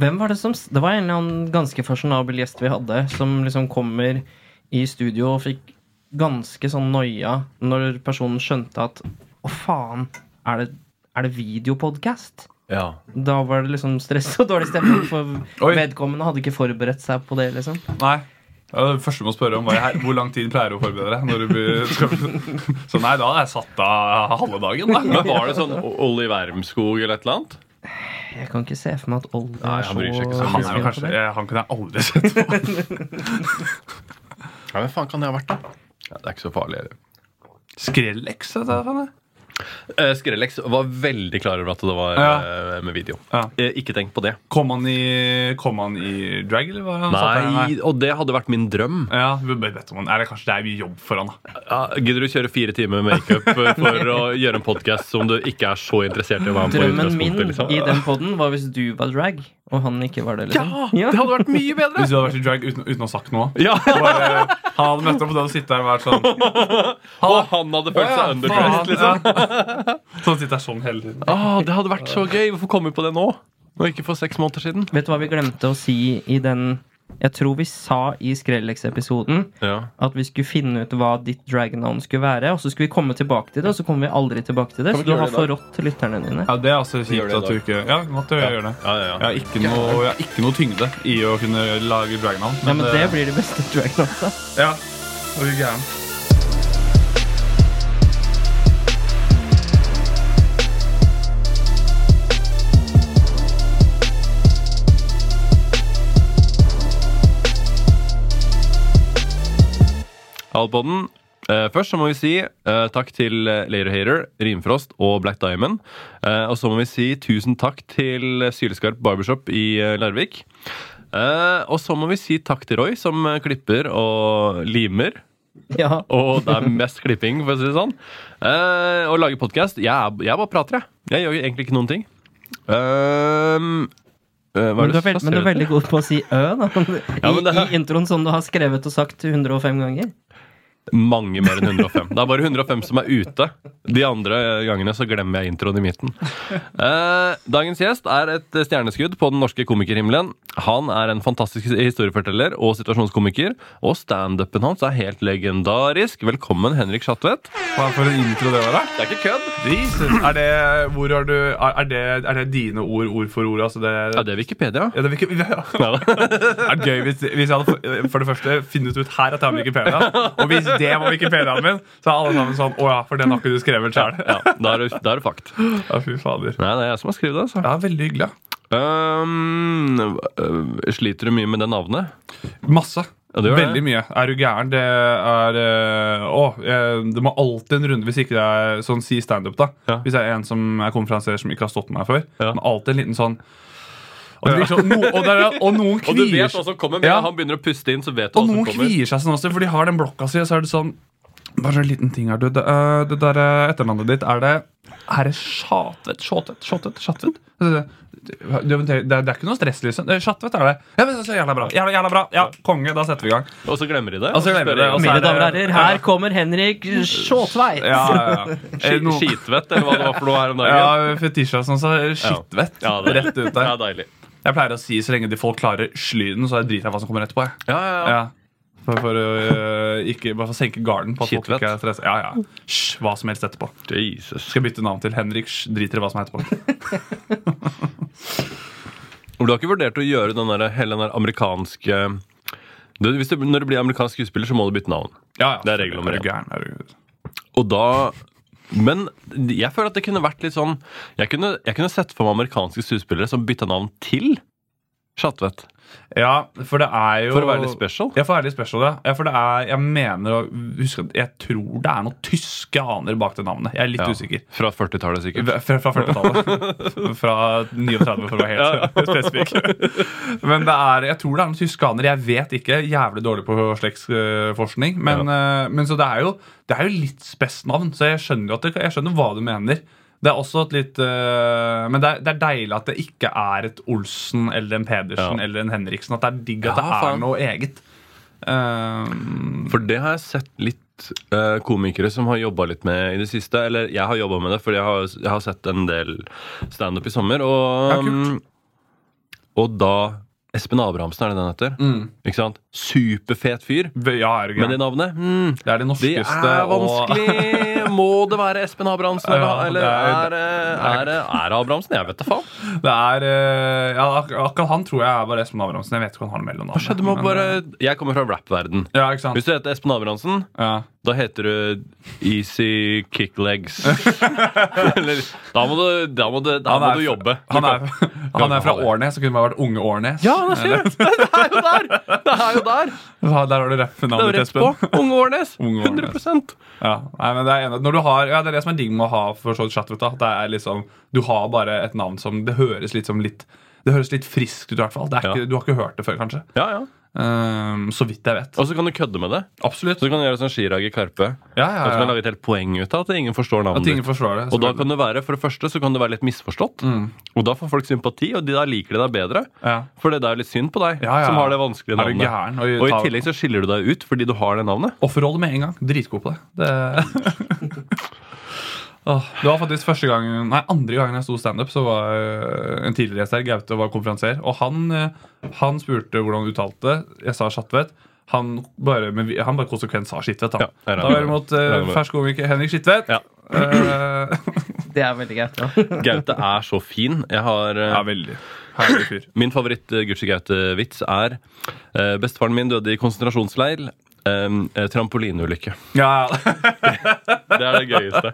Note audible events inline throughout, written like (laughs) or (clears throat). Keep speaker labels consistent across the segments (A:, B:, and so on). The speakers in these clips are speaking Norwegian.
A: Hvem var det som Det var en eller annen ganske fasjonabel gjest vi hadde, som liksom kommer i studio og fikk ganske sånn noia når personen skjønte at Å, faen, er det, er det videopodkast?
B: Ja.
A: Da var det liksom stress og dårlig stemning, for
C: Oi.
A: vedkommende hadde ikke forberedt seg på det. liksom
C: Nei. Ja, det første må spørre om var her, Hvor lang tid pleier du å forberede deg? Når du blir, (laughs) så nei, da hadde jeg satt av halve dagen. Da.
B: Men var det sånn Olli Wermskog eller et eller annet?
A: Jeg kan ikke se for meg at
B: Olde
A: er
B: så
A: så.
C: Han, er jo kanskje, eh, han kunne jeg aldri sett på.
B: Ja, Hvem faen kan det ha vært, da? Ja, det er ikke så farlig.
C: Skrellex, hva?
B: Eh, Skrellex var veldig klar over at det var
C: Ja.
B: eh, med video.
C: Ja.
B: Eh, ikke tenk på det.
C: Kom han i, kom han i drag, eller hva? han?
B: Nei, og det hadde vært min drøm.
C: Ja, han. Eller kanskje det er mye jobb for han, da.
B: Ja, Gidder du kjøre fire timer med makeup eh, for å (laughs) gjøre en podkast som du ikke er så interessert i å være med på?
A: Drømmen min
B: liksom?
A: i den poden var hvis du var drag, og han ikke var det. liksom
B: Ja! Det hadde vært mye bedre!
C: Hvis du hadde vært i drag uten, uten å ha sagt noe.
B: Ja,
C: Bare, han hadde møtt opp og du hadde sittet der og vært sånn (laughs)
B: Og han hadde følt seg underdressed, liksom.
C: Liksom. (laughs) Sånn sitter sånn hele tiden.
B: Ah, det hadde vært så gøy! Hvorfor kom vi på det nå? Når ikke for seks måneder siden.
A: Vet du hva vi glemte å si i den Jeg tror vi sa i Skrellex-episoden
B: Ja.
A: at vi skulle finne ut hva ditt dragnavn skulle være, og så skulle vi komme tilbake til det, og så kommer vi aldri tilbake til det. Så du har
B: det
A: forrådt lytterne dine.
C: Ja, Det er altså
B: gjør
C: kjipt
B: det
C: at du ikke Ja, måtte gjøre det.
B: Ja, ja,
C: Jeg har ikke noe, jeg har ikke noe tyngde i å kunne lage dragnavn.
A: Ja, men det blir det beste dragnavnet.
C: Ja, du gæren.
B: Halvpodden. Uh, først så må vi si uh, takk til eh, Later Hater, Rimfrost og Black Diamond. Uh, og så må vi si tusen takk til Syleskarp Barbershop i Larvik. Og så må vi si takk til Roy, som klipper og limer.
A: Ja. (laughs)
B: Og det er mest klipping, for å si det sånn. Og lager podkast. Jeg, jeg bare prater, jeg. Jeg gjør egentlig ikke noen ting. Eh,
A: Men du, veld, men du er veldig god på å si ø, da. I,
B: Ja, her-
A: I introen som du har skrevet og sagt 105 ganger.
B: Mange mer enn 105. Det er bare 105 som er ute. De andre gangene så glemmer jeg introen i midten. Eh, dagens gjest er et stjerneskudd på den norske komikerhimmelen. Han er en fantastisk historieforteller og situasjonskomiker. Og standupen hans er helt legendarisk. Velkommen, Henrik Schatvedt.
C: Hva for en intro det var, da?
B: Det er ikke kødd!
C: Er det, hvor har du, er, er, det, er det dine ord, ord for ord? Altså det,
B: Ja, det er Wikipedia.
C: ja, det er Wikipedia. (laughs) Ja, (laughs) Det er gøy hvis, hvis jeg hadde for- for det første funnet ut her at jeg har Wikipedia. Og hvis det var Wikipediaen min, så er alle sammen sånn Å ja, for den har ikke du skrevet sjøl.
B: ja, da er det, fakt.
C: Ja, fy fader.
B: Nei, det er jeg som har skrevet det. altså.
C: Ja, veldig hyggelig.
B: Um, øh, sliter du mye med det navnet?
C: Masse.
B: Ja, det.
C: Veldig mye. Er du gæren? Det er eh, Å, det må alltid en runde hvis ikke det er sånn si standup, da.
B: Ja.
C: Hvis det er en som er konferansier som ikke har stått med meg før.
B: Ja.
C: Men alltid en liten sånn Og, sånn, no, og, det er, og noen (laughs)
B: Og du vet hva som kommer. Med
C: Ja.
B: Han begynner å puste inn, så vet du
C: Og
B: hva som
C: noen kvier seg sånn også, for de har den blokka si, og så er det sånn Bare en liten ting her, du. Det, øh, det der øh, etternavnet ditt, er det Er det Sjatvedt? Sjåtvedt? Sjåtvedt? Sjatvedt? Det, det, det, er ikke noe stress, liksom. Det er Sjatvedt er det. Ja, men så Jævla bra. Jævla, jævla bra. Ja, Konge. Da setter vi i gang.
B: Og så glemmer de det.
C: Og så glemmer de det,
A: Mine
C: er
A: damer og herrer, her kommer Henrik Sjåtveit.
C: Ja, ja, ja. (laughs) Eh,
B: Skitvett, eller hva det var for noe her om dagen.
C: Ja, Fetisha som sa så det skittvett.
B: Ja, Ja,
C: Rett ut der.
B: Ja, deilig.
C: Jeg pleier å si så lenge de folk klarer slyden, så driter jeg hva som kommer etterpå. Jeg.
B: Ja, ja, ja.
C: Ja. For, for øh, ikke, bare for å senke garden på at folk ikke er stresset. Ja, ja. Sh, hva som helst etterpå.
B: Jesus.
C: Skal bytte navn til Henrik Sh, driter i hva som er etterpå. (laughs)
B: Du har ikke vurdert å gjøre den der, hele den der amerikanske du, hvis du, Når du blir amerikansk skuespiller, så må du bytte navn.
C: Ja, ja.
B: Det er regel nummer
C: Er du
B: én.
C: gæren? Er du...
B: Og da Men jeg føler at det kunne vært litt sånn Jeg kunne, jeg kunne sett for meg amerikanske skuespillere som bytta navn til Schatvedt.
C: Ja, for det er jo
B: For å være litt special.
C: Ja, for å være litt special, ja. ja for det er, jeg mener å huske Jeg tror det er noen tyske aner bak det navnet. Jeg er litt
B: Ja.
C: usikker.
B: Fra 40-tallet, sikkert.
C: Fra, fra 40-tallet. Fra 39, (laughs) for å være helt (laughs) spesifikk. Men det er, jeg tror det er noen tyske aner. Jeg vet ikke. Jævlig dårlig på slektsforskning. Men, ja. men så det er jo, det er jo litt spes navn, så jeg skjønner jo at det, jeg skjønner hva du mener. Det er også et litt uh, Men det er, det er deilig at det ikke er et Olsen eller en Pedersen
B: Ja.
C: eller en Henriksen. At det er digg at
B: Ja,
C: det er
B: faen.
C: noe eget. Uh,
B: For det har jeg sett litt eh, komikere som har jobba litt med i det siste. Eller jeg har jobba med det, fordi jeg har, jeg har sett en del standup i sommer. Og
C: Ja,
B: mm, og da Espen Abrahamsen, er det den heter?
C: Mm.
B: Ikke sant? Superfet fyr.
C: Ja, det
B: Men det navnet mm,
C: Det er det
B: Det
C: norskeste
B: er vanskelig. Må det være Espen Abrahamsen? (laughs)
C: Ja,
B: Eller, eller
C: det er-
B: er, det- er det Abrahamsen? Jeg vet da faen.
C: Det er eh, Ja, ak akkurat han tror jeg er bare Espen Abrahamsen. Jeg vet ikke om han har mellomnavn.
B: Hva skjedde med
C: men,
B: bare
C: eh,
B: Jeg kommer fra rap-verden.
C: Ja, ikke sant?
B: Hvis du heter Espen Abrahamsen,
C: Ja.
B: da heter du Easy Kick Legs. (laughs) Eller, da må du, da må du, da
C: Han
B: må du jobbe.
C: Han er, han er fra
B: det.
C: Årnes, så kunne bare vært Unge Årnes.
B: Ja, det er skjult! Det er jo der! Det er jo der!
C: Der har du rappnavnet til. Espen.
B: Unge Årnes. 100%
C: Ja, nei, men det er, enig. Når du har, ja, det er det som er digg med å ha for så vidt chatbot. Det er liksom, du har bare et navn som Det høres litt som litt Det høres litt friskt ut, i hvert fall. Ikke, du har ikke hørt det før, kanskje.
B: Ja, ja.
C: Um, så vidt jeg vet.
B: Og så kan du kødde med det.
C: Absolutt.
B: Så kan du gjøre sånn skirag i Karpe.
C: Ja,
B: ja,
C: ja,
B: så kan du lage et helt poeng ut av at ingen forstår
C: At
B: navnet
C: ingen forstår det.
B: Og da kan det være, for det første så kan det være litt misforstått.
C: Mm.
B: Og da får folk sympati, og de da liker de deg bedre.
C: ja.
B: For det er litt synd på deg
C: Ja, ja.
B: som har det vanskelige
C: Er du
B: navnet.
C: gæren?
B: Og i tillegg så skiller du deg ut fordi du har det navnet.
C: Offerrolle med en gang. Dritgod på det. det... (laughs) Åh, det var faktisk første gang, nei, andre gangen jeg sto standup, så var øh, en tidligere gjest her, Gaute, var konferansier. Og han, øh, han spurte hvordan du uttalte det. Jeg sa Schatvedt. Han bare, men vi- han bare konsekvent sa Skitvedt.
B: Ja,
C: Da. var det mot uh, fersk komiker Henrik Skitvedt.
B: Ja.
C: Eh, (laughs)
A: Det er veldig greit. Ja. (laughs)
B: Gaute er så fin. Jeg har uh,
C: ja, veldig.
B: Min favoritt uh, Gucci Gaute-vits er uh, Bestefaren min døde i konsentrasjonsleir. Um, eh, trampolineulykke.
C: Ja.
B: Det er det gøyeste.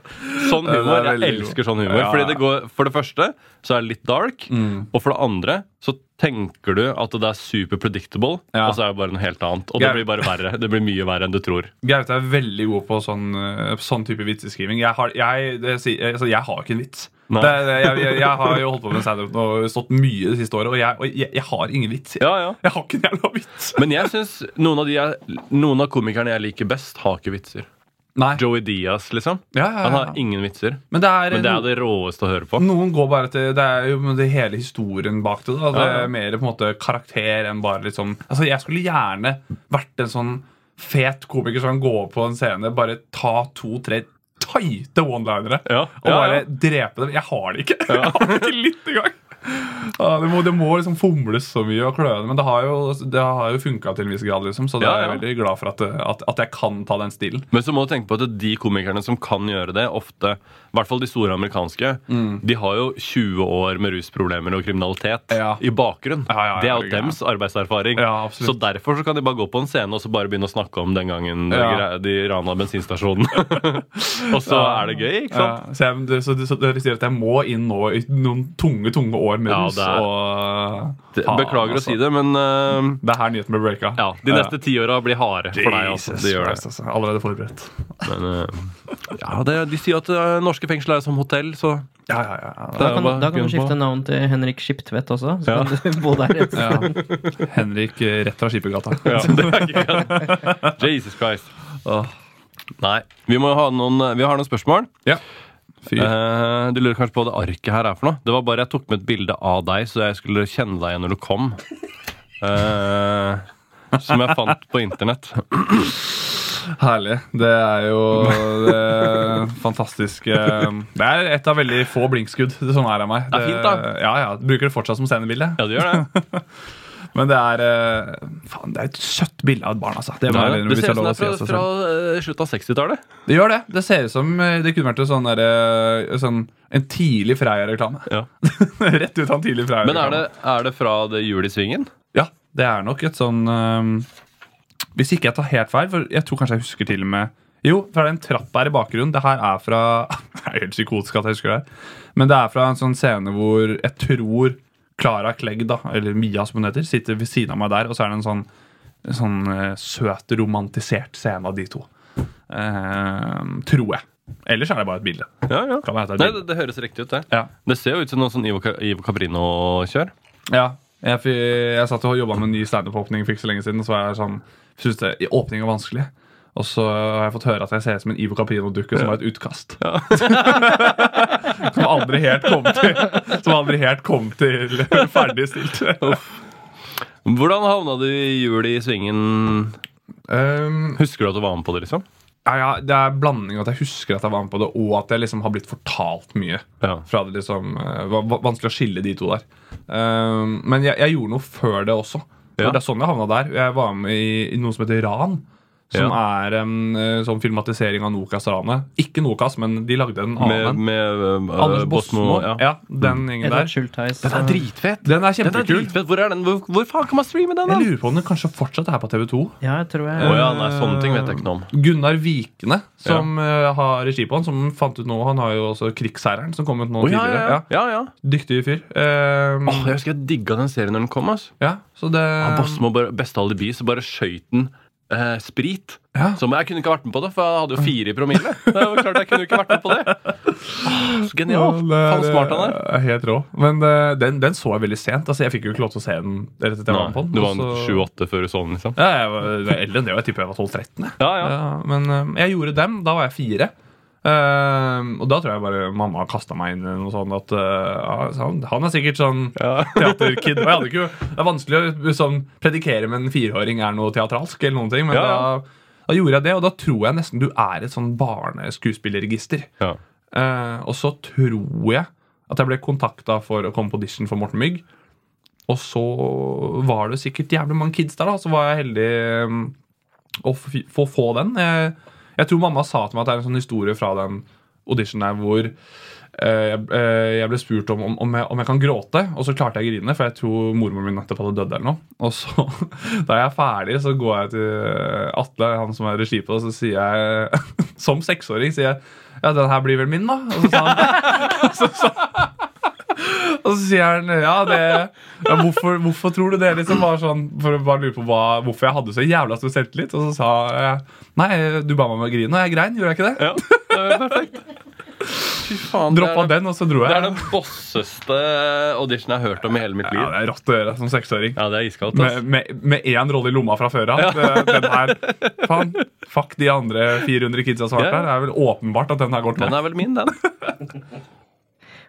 B: Sånn humor. Jeg elsker sånn humor.
C: Ja.
B: Fordi det går, For det første så er det litt dark,
C: Mm.
B: og for det andre så tenker du at det er super predictable,
C: Ja.
B: og så er det bare noe helt annet. Og det blir bare verre. Det blir mye verre enn du tror.
C: Gaute er veldig god på sånn, øh, sånn type vitseskriving. Jeg har, jeg, det, si- altså, jeg har ikke en vits. Det, det, jeg, jeg, jeg har jo holdt på med standup og stått mye det siste året, og jeg, og jeg, har ingen vits.
B: Ja, ja.
C: Jeg har ikke en jævla vits. (laughs)
B: Men jeg synes noen av, noen av komikerne jeg liker best, har ikke vitser.
C: Nei.
B: Joey Diaz, liksom.
C: Ja, ja,
B: Han har ingen vitser.
C: Men det er,
B: Men det er det råeste å høre på.
C: Noen går bare til Det er jo det hele historien bak det. Da. Det er mer på en måte karakter enn bare liksom Altså, jeg skulle gjerne vært en sånn fet komiker som kan gå på en scene, bare ta to-tre tighte one-linere
B: Ja,
C: og bare
B: ja.
C: drepe dem. Jeg har det ikke. (laughs) Jeg har det ikke litt engang. Ja, det, må, det må liksom fomles så mye og kløne, men det har jo, det har jo funka til en viss grad. liksom Så det
B: Ja,
C: er jeg veldig glad for at, at, at jeg kan ta den stilen.
B: Men så må du tenke på at de komikerne som kan gjøre det, ofte, i hvert fall de store amerikanske, de har jo 20 år med rusproblemer og kriminalitet
C: Mm. Ja.
B: i bakgrunn.
C: Ja, ja,
B: det er jo dems arbeidserfaring. Så derfor så kan de bare gå på en scene og så bare begynne å snakke om den gangen de rana bensinstasjonen. (laughs) og så er det gøy, ikke sant?
C: Så, jeg, så, så dere sier at jeg må inn nå i noen tunge tunge år med rus.
B: er-
C: og,
B: Det, beklager
C: altså.
B: å si det, men uh,
C: Det er her nyheten ble breaka.
B: ja, de neste ti åra blir harde for deg. Altså. De gjør det.
C: altså. Allerede forberedt.
B: Men, uh, ja, det, de sier at uh, norske fengsler er som hotell, så
C: Ja, ja, ja.
A: Da kan, da kan du
B: på.
A: skifte navn til Henrik Skiptvedt også. Så
B: Ja.
A: kan du bo der rett
C: ja. Henrik eh, rett fra Skippergata.
B: ja, (laughs) det er ikke. (laughs) Jesus Christ.
C: Åh,
B: Nei. Vi, må ha noen, vi har noen spørsmål.
C: Ja. Fyr.
B: Eh, du lurer kanskje på hva det arket her er for noe? Det var bare jeg tok med et bilde av deg, så jeg skulle kjenne deg igjen når du kom. Eh, som jeg fant på internett.
C: Herlig. Det er jo det fantastiske Det er et av veldig få blinkskudd. Det sånn er av meg.
B: Det er fint, da.
C: Ja, ja, Bruker det fortsatt som scenebilde.
B: Ja, det gjør det. (laughs)
C: Men det er eh, Faen, det er et søtt bilde av et barn, altså. Det, jeg
B: det ser ut som det er
C: å si
B: fra, fra eh, slutten av 60-tallet.
C: Det gjør det. Det ser ut som eh, det kunne vært sånn, der, sånn en tidlig Freia-reklame.
B: Ja. (laughs)
C: Rett ut av en tidlig Freia-reklame.
B: Men er det, er det fra det hjulet i svingen?
C: Ja, det er nok et sånn ehm, Hvis ikke jeg tar helt feil, for jeg tror kanskje jeg husker til og med Jo, for det er en trapp her i bakgrunnen. Det her er fra (laughs) Det er helt psykotisk at jeg husker det. Men det er fra en sånn scene hvor jeg tror Klara Klegg, da, eller Mia som hun heter, sitter ved siden av meg der, og så er det en sånn, en sånn eh, søt, romantisert scene av de to. Ehm, tror jeg. Ellers er det bare et bilde.
B: Ja, ja.
C: Det et bilde?
B: Nei, det, det høres riktig ut, det.
C: Ja.
B: Det ser jo ut som noe sånn Ivo, Ivo Caprino-kjør.
C: Ja, jeg, jeg satt og jobba med en ny standup-åpning for ikke så lenge siden. Og så var jeg sånn, synes det, åpning var vanskelig. Og så har jeg fått høre at jeg ser ut som en Ivo Caprino-dukke som var et utkast. (laughs) som aldri helt kom til Som aldri helt kom til ferdigstilt.
B: Hvordan havna du i jul i svingen?
C: um,
B: Husker du at du var med på det, liksom?
C: ja, ja, Det er blanding at jeg husker at jeg var med på det, og at jeg liksom har blitt fortalt mye.
B: Ja.
C: Fra det liksom eh, var vanskelig å skille de to der. Um, men jeg, jeg gjorde noe før det også.
B: Ja.
C: Det er sånn jeg havna der. Jeg var med i, i noe som heter Ran. Som er en eh, sånn filmatisering av Nokas-ranet. Ikke Nokas, men de lagde en
B: Med,
C: annen.
B: med uh,
C: Anders Bosmo.
B: Ja.
C: Ja. den gjengen
A: Edvard
C: der.
B: Den er dritfett!
C: Den er
B: Den er
C: kjempekul.
B: dritfett. Hvor er den? Hvor, hvor faen kan man streame den?
C: Jeg lurer på om den kanskje fortsatt er på TV2.
A: Ja, jeg tror jeg...
B: Oh, ja, nei, sånne ting vet jeg ikke noe om.
C: Gunnar Vikene, som ja. har regi på den, som fant ut nå Han har jo også Krigsherren, som kom ut nå
B: oh, ja,
C: tidligere.
B: ja, ja. ja, ja.
C: Dyktig fyr. Um,
B: oh, jeg husker jeg digga den serien når den kom. Altså.
C: ja, så det
B: Ja, Bosmo Beste alibi, så bare skøyt han eh, sprit.
C: Ja.
B: Som jeg kunne ikke vært med på det, for jeg hadde jo fire i promille. Det var klart jeg kunne ikke vært med på det Så genialt.
C: det
B: Faen smart han er.
C: er Helt rå. Men uh, den, den så jeg veldig sent. Altså, Jeg fikk jo ikke lov til å se den rett etter jeg var med på den.
B: Du var sju-åtte før du så den, liksom?
C: Ja, jeg var eldre enn det, og jeg tipper jeg var 12-13.
B: Ja, ja.
C: Ja, men uh, jeg gjorde dem. Da var jeg fire. Eh, og da tror jeg bare mamma kasta meg inn i noe sånt at uh, han, han er sikkert sånn (laughs) teaterkid. Jeg hadde ikke, det er vanskelig å sånn, predikere med en fireåring er noe teatralsk, eller noen ting, men
B: Ja, ja.
C: Da, da gjorde jeg det, og da tror jeg nesten du er et sånn barneskuespillerregister.
B: ja.
C: Eh, og så tror jeg at jeg ble kontakta for å komme på audition for Morten Mygg. Og så var det sikkert jævlig mange kids der, da. Så var jeg heldig um, å få få den. Jeg, jeg tror mamma sa til meg at det er en sånn historie fra den auditionen der hvor eh, jeg, eh, ble spurt om, om, jeg, om jeg kan gråte, og så klarte jeg å grine, for jeg tror mormoren min nettopp hadde dødd. eller noe. Og så, (laughs) da jeg er ferdig, så går jeg til Atle, han som er regi på det, og så sier jeg (laughs) som seksåring sier jeg, ja, den her blir vel min, da. Og så sa han, (laughs) så, så, (laughs) og så sier han ja, det ja, hvorfor, hvorfor tror du det? liksom var sånn, For å bare lure på hva, hvorfor jeg hadde så jævla stor selvtillit. Og så sa jeg nei, du ba meg om å grine, og jeg grein. Gjorde jeg ikke det?
B: ja. det er perfekt. (laughs) Fy faen.
C: Droppa den, og så dro jeg.
B: Det er den bosseste auditionen jeg har hørt om i hele mitt liv.
C: Ja, det er rått å gjøre som seksåring.
B: Ja, det er iskaldt. ass.
C: Med, én rolle i lomma fra før av. Ja. Den her, faen, fuck de andre 400 kidsa som har vært der. Det er vel åpenbart at den her går til
B: Den er vel min, den. (laughs)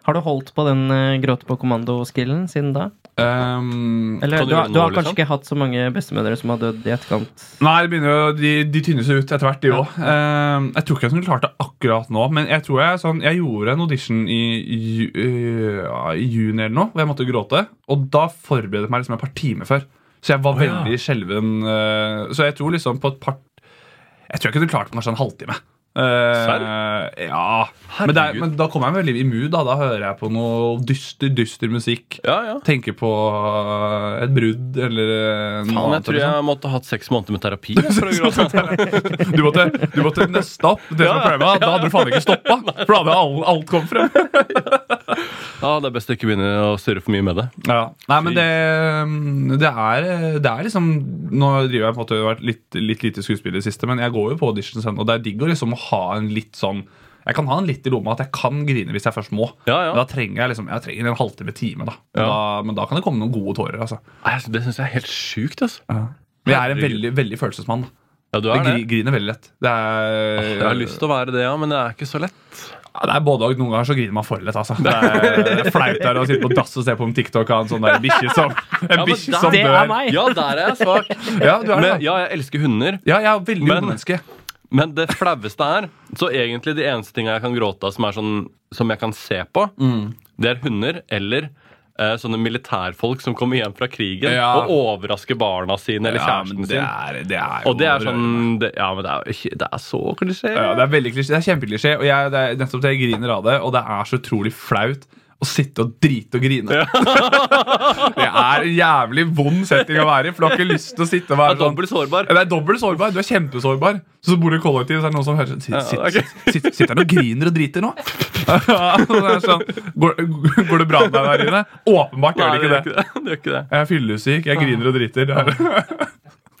A: Har du holdt på den uh, gråte på kommando-skillen siden da?
C: Um,
A: Eller
B: du
A: du, har- du har kanskje
B: liksom?
A: ikke hatt så mange bestemødre som har dødd i etterkant?
C: Nei, jo, de, de tynner seg ut etter hvert, de òg. jeg tror ikke jeg skulle klart det akkurat nå, men jeg tror jeg, sånn, jeg gjorde en audition i, i, uh, i juni eller noe, hvor jeg måtte gråte. Og da forberedte jeg meg liksom et par timer før. Så jeg var
B: Å, ja.
C: veldig skjelven. Uh, så jeg tror liksom på et par Jeg tror jeg kunne klart det på kanskje en halvtime. Eh, ja. Men, det er, men da kommer jeg veldig i mood. Da. da hører jeg på noe dyster, dyster musikk.
B: Ja, ja.
C: Tenker på øh, et brudd eller noe
B: Faen, jeg
C: annet.
B: tror
C: jeg sånn.
B: jeg måtte hatt seks måneder med terapi. (laughs)
C: Du måtte, du måtte nøste opp det som er problemet. Da hadde du faen ikke stoppa, (laughs) for da hadde alt, alt kommet frem. (laughs)
B: Ja, Det er best å ikke begynne å surre for mye med det.
C: Ja. Nei, men det, det, er, det er liksom Nå driver jeg på en måte vært litt, litt lite skuespiller i det siste, men jeg går jo på auditions ennå, det er digg å liksom ha en litt sånn jeg kan ha en litt i lomma at jeg kan grine hvis jeg først må.
B: Ja,
C: Men
B: ja.
C: Da trenger jeg liksom, jeg trenger en halvtime, time. da.
B: Ja.
C: da Men da kan det komme noen gode tårer. altså.
B: Altså, Det syns jeg er helt sjukt. altså.
C: Men jeg er en veldig veldig følelsesmann.
B: Ja, du
C: Jeg
B: det.
C: griner veldig lett. Det er,
B: Jeg har lyst til å være det, ja, men det er ikke så lett.
C: Ja, det er både og. Noen ganger så griner man for lett. altså. Det er flaut der å sitte på dass og se på om TikTok har en sånn bikkje som, (laughs) en
B: men
C: bikkje
B: der,
C: som
A: Det
C: dør.
A: er!
B: Ja, der er jeg svak.
C: Ja, du.
B: Men, ja, jeg elsker hunder.
C: Ja, jeg er veldig
B: Men-
C: hundemenneske.
B: Men det flaueste er Så egentlig de eneste tinga jeg kan gråte av som sånn Som jeg kan se på,
C: Mm.
B: det er hunder eller eh, sånne militærfolk som kommer hjem fra krigen
C: Ja.
B: og overrasker barna sine eller
C: Ja,
B: kjæresten sin.
C: er, det er
B: Og det er sånn det, Ja, men det er Det er så klisjé.
C: ja, Det er veldig klisjé. Det er kjempeklisjé, og jeg, det er nettopp det jeg griner av det. Og det er så utrolig flaut å sitte og drite og grine. (laughs) det er en jævlig vond setting å være i, for du har ikke lyst til å sitte og være
B: er
C: sånn
B: dobbelt sårbar.
C: Ja, det er dobbelt sårbar. Du er kjempesårbar. Så bor du i kollektiv, så er det noen som hører sånn Sitt-
B: Ja, ok.
C: sitt- sitt- Sitter han og griner og driter nå? (laughs) Det er sånn, går, går det bra med deg der inne? Åpenbart gjør det ikke det. (laughs)
B: det. gjør ikke det.
C: Jeg er fyllesyk, jeg griner og driter.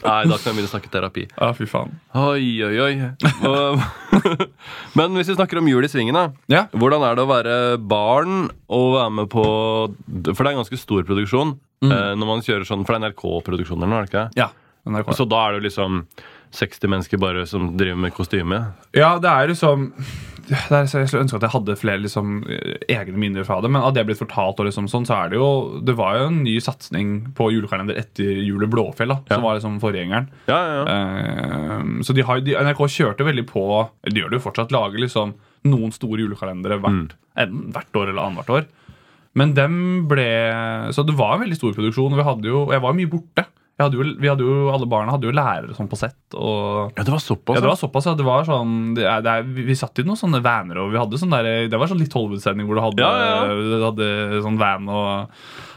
B: Nei, da kan jeg begynne å snakke terapi.
C: ja, fy faen.
B: Oi, oi, oi. (laughs) Men hvis vi snakker om jul i svingene.
C: Ja.
B: Hvordan er det å være barn og være med på For det er en ganske stor produksjon. mm. Når man kjører sånn For det er NRK-produksjoner nå, er det ikke?
C: ja. NRK.
B: Så da er det jo liksom 60 mennesker bare som driver med kostyme.
C: Ja, det er liksom det er, så jeg skulle ønske at jeg hadde flere liksom, egne minner fra det. Men av det jeg blitt fortalt, og liksom sånn, så er det jo Det var jo en ny satsing på julekalender etter Jule Blåfjell, da,
B: Ja.
C: som var liksom forgjengeren.
B: Ja, ja.
C: Eh, så de har, de, NRK kjørte veldig på De gjør det jo fortsatt. Lager liksom noen store julekalendere hvert,
B: Mm.
C: enten hvert år eller annethvert år. Men dem ble Så det var en veldig stor produksjon. Og vi hadde jo, jeg var mye borte. Hadde jo, vi hadde jo, alle barna hadde jo lærere sånn på sett. Og
B: ja, det var såpass.
C: ja, det var såpass, ja. Det var sånn, det er, det er, vi vi satt i noen sånne vaner, og vi hadde sånn der, det var sånn litt Hollywood-sending hvor du hadde,
B: Ja, ja,
C: hadde sånn van og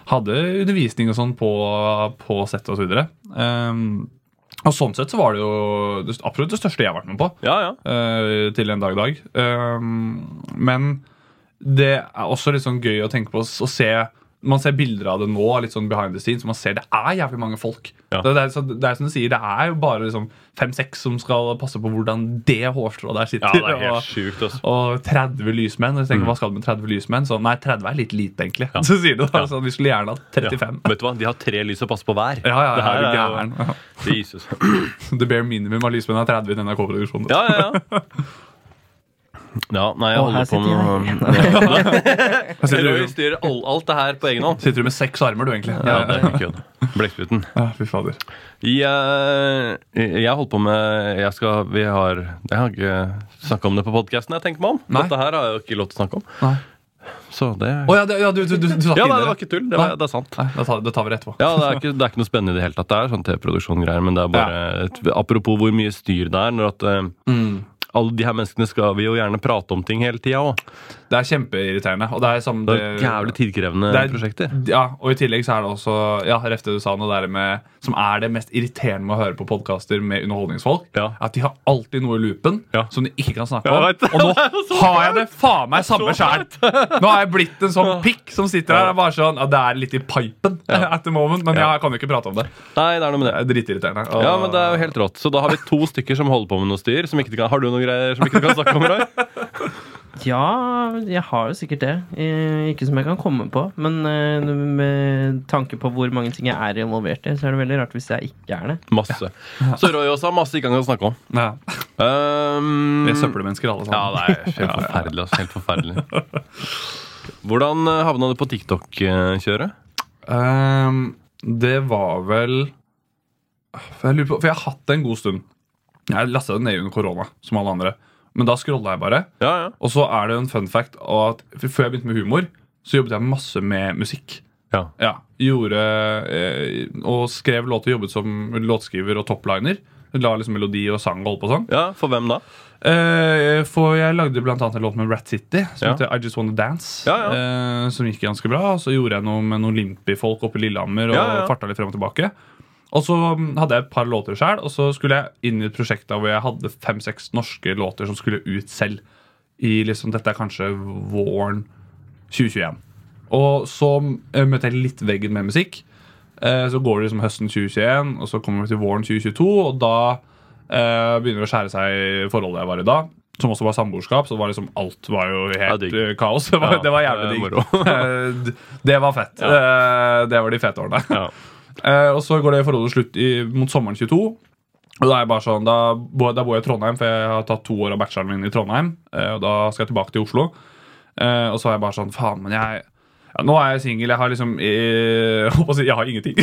C: hadde undervisning og sånn på, på sett og så videre. Um, og sånn sett så var det jo det, absolutt det største jeg har vært med på
B: Ja, ja.
C: Uh, til en dag i dag. Um, men det er også litt sånn gøy å tenke på å se man ser bilder av det nå, litt sånn behind the scenes. Man ser Det er jævlig mange folk.
B: Ja.
C: Det, er, så, det er som du sier, det er jo bare liksom fem-seks som skal passe på hvordan det hårstrået der
B: Ja,
C: sitter.
B: det er helt
C: og,
B: sjukt, også.
C: og 30 lysmenn. Og jeg tenker,
B: Mm.
C: Hva skal du med 30 lysmenn? Så, nei, 30 er litt lite, egentlig. (laughs) Så sier du da,
B: Ja.
C: sånn, Vi skulle gjerne hatt 35.
B: Ja. Vet du hva? De har tre lys å passe på hver.
C: Ja, ja,
B: Det her
C: er gæren. Ja.
B: Jesus. (clears throat)
C: The bare minimum av lysmenn er 30 i NRK-produksjonen.
B: Ja, ja, ja. (laughs) Ja, nei, jeg
A: Å,
B: holder på med
C: Jeg (laughs) sitter
B: Roy
C: du,
B: styrer all, alt det her på egen hånd.
C: sitter du med seks armer, du, egentlig.
B: Ja, det er ikke kødd. Blekkspruten.
C: Ja, fy fader.
B: Jeg, jeg holdt på med Jeg skal Vi har Jeg har ikke snakka om det på podkasten, jeg tenker meg om.
C: Nei.
B: Dette her har jeg jo ikke lov til å snakke om.
C: Nei.
B: Så det
C: Å ja, det, ja, du, du, du, du satt
B: Ja,
C: inne
B: nei, det var ikke tull. Det, var,
C: Nei.
B: det er sant.
C: Nei, det tar, det tar vi etterpå.
B: Ja, det er, ikke, det er ikke noe spennende i det hele tatt. Det er sånn TV-produksjon-greier, men det er bare et, Apropos hvor mye styr det er. Når at eh,
C: Mm.
B: Alle de her menneskene skal vi jo gjerne prate om ting hele tida òg.
C: Det er kjempeirriterende. Og det er samme
B: Det er jævlig tidkrevende
C: det er-
B: prosjekter.
C: Ja, og i tillegg så er det også Ja, Refte du sa noe med, som er det mest irriterende med å høre på podkaster med underholdningsfolk.
B: Ja.
C: At de har alltid noe i loopen
B: Ja.
C: som de ikke kan snakke om. Og nå (laughs) har jeg det faen meg samme sjæl! Nå har jeg blitt en sånn pikk som sitter her bare sånn ja, Det er litt i pipen (laughs) at the moment, men jeg kan jo ikke prate om det.
B: Nei, det er noe med
C: Det
B: det.
C: er dritirriterende. Og-
B: Ja, men det er jo helt rått. Så da har vi to stykker som holder på med noe styr. Som ikke kan, har du noen greier som ikke du kan snakke om, Roy? (laughs)
A: Ja, jeg har jo sikkert det. Eh, Ikke som jeg kan komme på. Men eh, med tanke på hvor mange ting jeg er involvert i, så er det veldig rart hvis jeg ikke er det.
B: Masse. Så Roy også har masse ikke kan snakke om.
C: ja.
B: Um,
C: Vi er søppelmennesker alle
B: Ja, det er helt forferdelig. Altså, helt forferdelig. Hvordan eh, havna du på TikTok-kjøret?
C: Um, det var vel For jeg lurer på For jeg har hatt det en god stund. Jeg lasta det ned under korona, som alle andre. Men da scrolla jeg bare.
B: Ja, ja.
C: Og så er det en fun fact at før jeg begynte med humor, så jobbet jeg masse med musikk.
B: ja.
C: Ja, gjorde eh, Og skrev låter, jobbet som låtskriver og topliner. La liksom melodi og sang og holdt på sånn.
B: ja For hvem da?
C: Eh, for jeg lagde blant annet en låt med Rat City som
B: Ja.
C: heter I Just Wanna Dance.
B: Ja, ja.
C: Eh, som gikk ganske bra. Og så gjorde jeg noe med noen Limpi-folk oppe i Lillehammer. Og farta litt frem og tilbake Og så mm, hadde jeg et par låter sjøl, og så skulle jeg inn i et prosjekt hvor jeg hadde fem-seks norske låter som skulle ut selv. I liksom, Dette er kanskje våren 2021. Og så eh, møtte jeg litt veggen med musikk. Eh, så går det liksom høsten 2021, og så kommer vi til våren 2022, og da eh, begynner det å skjære seg i forholdet jeg var i da. Som også var samboerskap, så var liksom alt var jo helt
B: digg.
C: eh, kaos. (laughs) Det var,
B: Ja,
C: det var jævlig digg. (laughs) Eh, det var fett. Ja. det var de fete årene. (laughs) Eh, og så går det forholdet slutt i, mot sommeren 22. Og da er jeg bare sånn, da, da bor jeg i Trondheim, for jeg har tatt to år av bacheloren min i Trondheim. Eh, og da skal jeg tilbake til Oslo. Eh, og så er jeg bare sånn Faen, men jeg ja, Nå er jeg singel. Jeg har liksom eh, (laughs) Jeg si jeg har ingenting.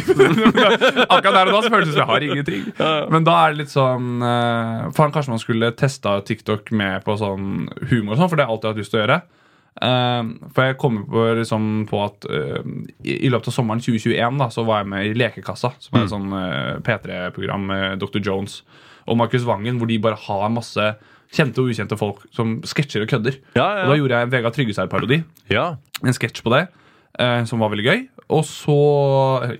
C: (laughs) Akkurat der og da så føles det som jeg har ingenting. Men da er det litt sånn eh, Faen, kanskje man skulle testa TikTok med på sånn humor og sånn, for det har jeg alltid hatt lyst til å gjøre. Eh, for jeg kommer på, liksom, på at eh, i, løpet av sommeren 2021 da, så var jeg med i Lekekassa, som er et sånn eh, P3-program med Dr. Jones og Markus Vangen, hvor de bare har masse kjente og ukjente folk som sketsjer og kødder.
B: Ja,
C: Og da gjorde jeg en Vegard Tryggeseid-parodi.
B: ja.
C: En sketsj på det, som var veldig gøy. Og så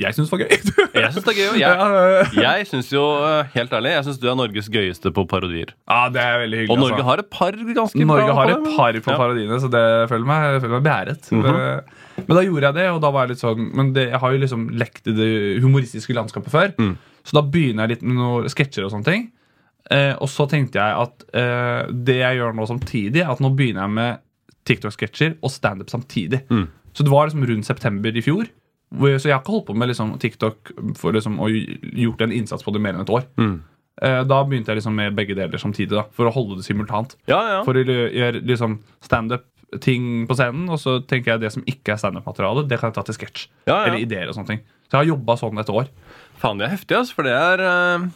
C: Jeg syns det var gøy. (laughs)
B: Jeg syns det er gøy. Jeg, (laughs) jeg syns jo, eh, helt ærlig, jeg syns du er Norges gøyeste på parodier.
C: Ja, det er veldig hyggelig.
B: Og Norge
C: altså.
B: har et par ganske
C: Norge
B: bra
C: har et par på
B: Ja.
C: parodiene, så det føler meg, jeg føler meg beæret.
B: Mm
C: -hmm. Men da gjorde jeg det, og da var jeg litt sånn Men det, jeg har jo liksom lekt i det humoristiske landskapet før,
B: Mm.
C: så da begynner jeg litt med noen sketsjer og sånne ting. Eh, og så tenkte jeg at eh, det jeg gjør nå samtidig, at nå begynner jeg med TikTok-sketsjer og standup samtidig.
B: Mm.
C: Så det var liksom rundt september i fjor. Så jeg har ikke holdt på med liksom TikTok for liksom å gjort en innsats på det mer enn et år.
B: Mm.
C: Eh, da begynte jeg liksom med begge deler samtidig, da, for å holde det simultant.
B: Ja, ja.
C: For å gjøre liksom standup-ting på scenen, og så tenker jeg det som ikke er standup-materiale, det kan jeg ta til sketsj.
B: Ja.
C: Eller ideer og sånne ting. Så jeg har jobba sånn et år.
B: Faen, det er heftig, altså, For det er eh,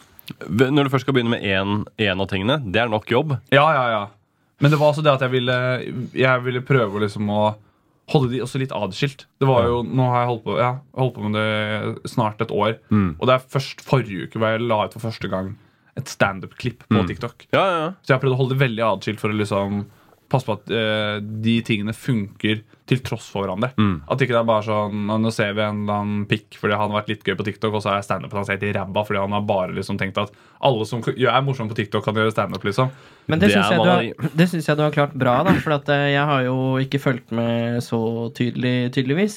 B: Når du først skal begynne med én én av tingene, det er nok jobb.
C: Ja, ja, ja. Men det var også det at jeg ville, jeg ville prøve liksom å holde de også litt adskilt. Det var jo, Nå har jeg holdt på, ja, holdt på med det snart et år.
B: Mm.
C: Og det er først forrige uke hvor jeg la ut for første gang et standup-klipp på
B: Mm.
C: TikTok.
B: Ja, ja, ja.
C: Så jeg har prøvd å holde det veldig adskilt for å liksom passe på at uh, de tingene funker til tross for hverandre.
B: Mm.
C: At ikke det er bare sånn «Nå- ser vi en eller annen pikk fordi han har vært litt gøy på TikTok, og så er standupen hans helt i ræva fordi han har bare liksom tenkt at alle som er morsomme på TikTok, kan gjøre standup. Liksom.
A: Men det,
B: Det
A: syns jeg, jeg du har klart bra, da. For at eh, jeg har jo ikke fulgt med så tydelig, tydeligvis.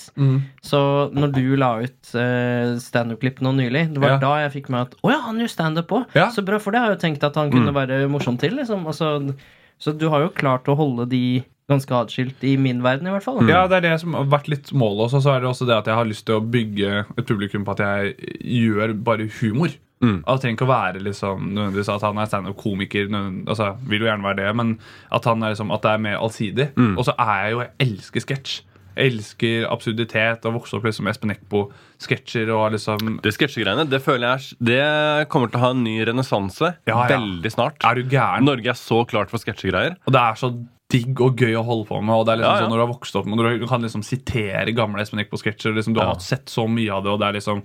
A: Så når du la ut uh, standup-klipp nå nylig, det var
C: Ja.
A: da jeg fikk med at å ja, han gjør standup òg!
C: Ja.
A: Så bra, for det har jeg jo tenkt at han kunne være morsom til, liksom. Altså, så du har jo klart å holde de ganske atskilt, i min verden i hvert fall.
C: Ja, det er det som har vært litt målet også. Så er det også det at jeg har lyst til å bygge et publikum på at jeg gjør bare humor.
B: Mm.
C: At det trenger ikke å være liksom, nødvendigvis at han er standup-komiker. Altså, vil jo gjerne være det, men at, han er liksom, at det er mer allsidig.
B: Mm.
C: Og så er jeg jo Jeg elsker sketsj. Elsker absurditet og vokste opp liksom Espen Eckbo-sketsjer og liksom
B: Det sketsjegreiene det føler jeg er- Det kommer til å ha en ny renessanse
C: Ja, ja.
B: veldig snart.
C: Er du gæren?
B: Norge er så klart for sketsjegreier.
C: Og det er så digg og gøy å holde på med. Og det er liksom
B: Ja,
C: sånn Når du har vokst opp med du kan liksom sitere gamle Espen Eckbo-sketsjer, liksom, du har sett så mye av det, og det er liksom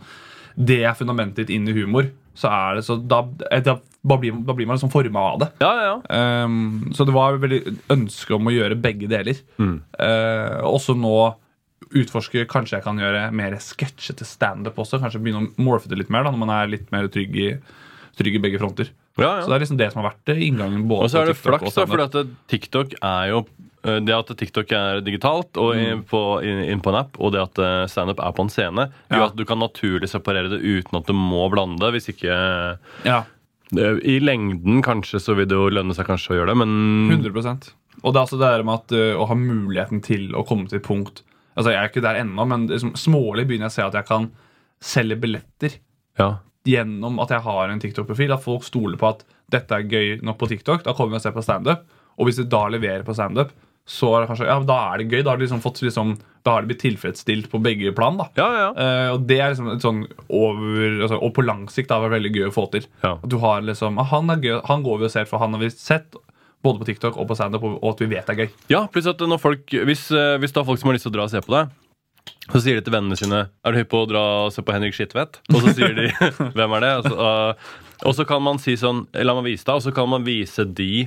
C: Det er fundamentet ditt inn i humor. Så er det så Da, eh, da, da, blir, da blir man liksom forma av det.
B: Ja, ja, ja.
C: Um, så det var veldig ønske om å gjøre begge deler.
B: Mm.
C: Uh, også nå utforske Kanskje jeg kan gjøre mer sketsjete standup også. Kanskje begynne å morfe det litt mer da når man er litt mer trygg i, trygg i begge fronter.
B: ja,
C: Så det er liksom det som har vært eh, inngangen. både
B: Og så er det flaks, da, for TikTok er jo det at TikTok er digitalt og
C: Mm.
B: på, inn, på en app, og det at eh, standup er på en scene, gjør
C: Ja.
B: at du kan naturlig separere det uten at du må blande det. Hvis ikke
C: Ja,
B: eh, I lengden kanskje så vil det jo lønne seg kanskje å gjøre det, men
C: 100% Og det er altså det der med at å ha muligheten til å komme til et punkt Altså Jeg er ikke der ennå, men liksom, smålig begynner jeg å se at jeg kan selge billetter
B: ja.
C: gjennom at jeg har en TikTok-profil. At folk stoler på at dette er gøy nok på TikTok. Da kommer vi og ser på standup. Og hvis du da leverer på standup, så er det kanskje, ja, da er det gøy. Da har, det, liksom fått, liksom, da har det blitt tilfredsstilt på begge plan. da
B: Ja, ja.
C: Eh, og det er liksom et sånn over altså, Og på lang sikt da, det vært veldig gøy å få til.
B: Ja.
C: At du har liksom, ah, han, er gøy, han går vi og ser, for han har vi sett både på TikTok og på standup, og og at vi vet det er gøy.
B: Ja, pluss at når folk, hvis, eh, hvis det er folk som har lyst til å dra og se på deg, så sier de til vennene sine Er du hypp på å dra og se på Henrik Skitvedt? Og så sier de (laughs) Hvem er det? Og så, uh, og så kan man si sånn La meg vise deg, og så kan man vise de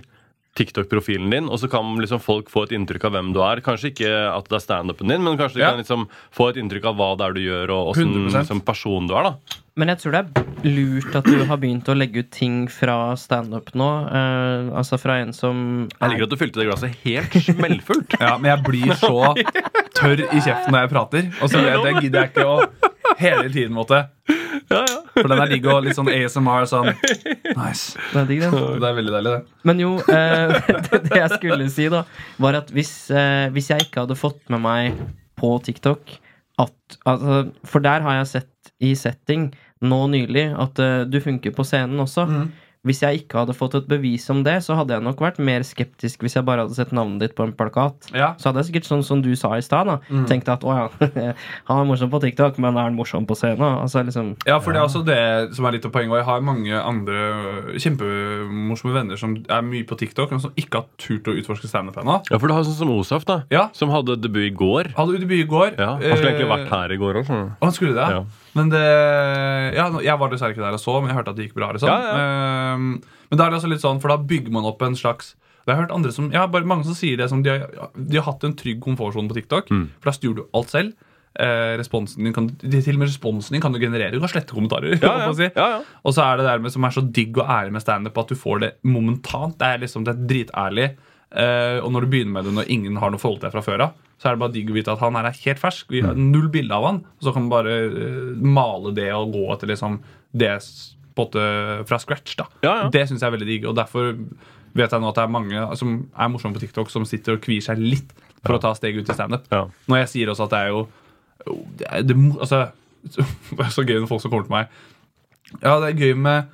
B: TikTok-profilen din, og så kan liksom folk få et inntrykk av hvem du er. Kanskje ikke at det er standupen din, men kanskje de
C: Ja.
B: kan liksom få et inntrykk av hva det er du gjør, og åssen liksom, person du er. da
A: Men jeg tror det er lurt at du har begynt å legge ut ting fra standup nå. Uh, altså fra en som
B: Jeg liker at du fylte det glasset helt (laughs) smellfullt.
C: Ja, Men jeg blir så tørr i kjeften når jeg prater, og så vet jeg, gidder jeg ikke å hele tiden måtte
B: Ja, ja.
C: For den er digg og litt sånn ASMR. Sånn. Nice.
A: Det er digg, det.
C: Det er veldig deilig, det.
A: Men jo, eh, (laughs) det, det jeg skulle si, da, var at hvis, eh, hvis jeg ikke hadde fått med meg på TikTok at altså, For der har jeg sett i setting nå nylig at uh, du funker på scenen også.
C: Mm.
A: Hvis jeg ikke hadde fått et bevis om det, så hadde jeg nok vært mer skeptisk hvis jeg bare hadde sett navnet ditt på en plakat.
C: Ja.
A: Så hadde jeg sikkert sånn som du sa i stad, da.
C: Mm.
A: Tenkt at å ja, (laughs) han er morsom på TikTok, men er han morsom på scenen? Altså liksom
C: Ja, for det er også det som er litt av poenget. Og jeg har mange andre kjempemorsomme venner som er mye på TikTok, men som ikke har turt å utforske standup ennå.
B: ja, for du har sånn som Osaf, da.
C: Ja.
B: Som hadde debut i går.
C: Hadde debut i går.
B: Ja, Han skulle egentlig
C: Eh,
B: vært her i går òg.
C: Han skulle det?
B: Ja.
C: Men det Ja, jeg var dessverre ikke der og så, men jeg hørte at det gikk bra. Liksom.
B: Ja,
C: Ehm, men da er det altså litt sånn, for da bygger man opp en slags Jeg har hørt andre som, ja, bare mange som sier det som de har, de har hatt en trygg komfortsone på TikTok.
B: Mm.
C: For da styrer du alt selv. Eh, responsen din kan, til og med responsen din kan du generere. Du kan slette kommentarer. (laughs)
B: Ja, ja.
C: si.
B: ja, ja.
C: Og så er det der med, som er så digg og ærlig med standup, at du får det momentant. Det er liksom, det er dritærlig. Eh, og når du begynner med det når ingen har noe forhold til deg fra før av, så er det bare digg å vite at han her er helt fersk. Vi har null bilde av han. Og så kan man bare eh, male det og gå etter liksom det på fra scratch. da.
B: Ja, ja.
C: Det syns jeg er veldig digg. Og derfor vet jeg nå at det er mange som er morsomme på TikTok, som sitter og kvier seg litt for å ta steget ut i standup.
B: Ja.
C: Når jeg sier også at det er jo det er, det, altså, (laughs) Det er så gøy når folk som kommer til meg Ja, det er gøy med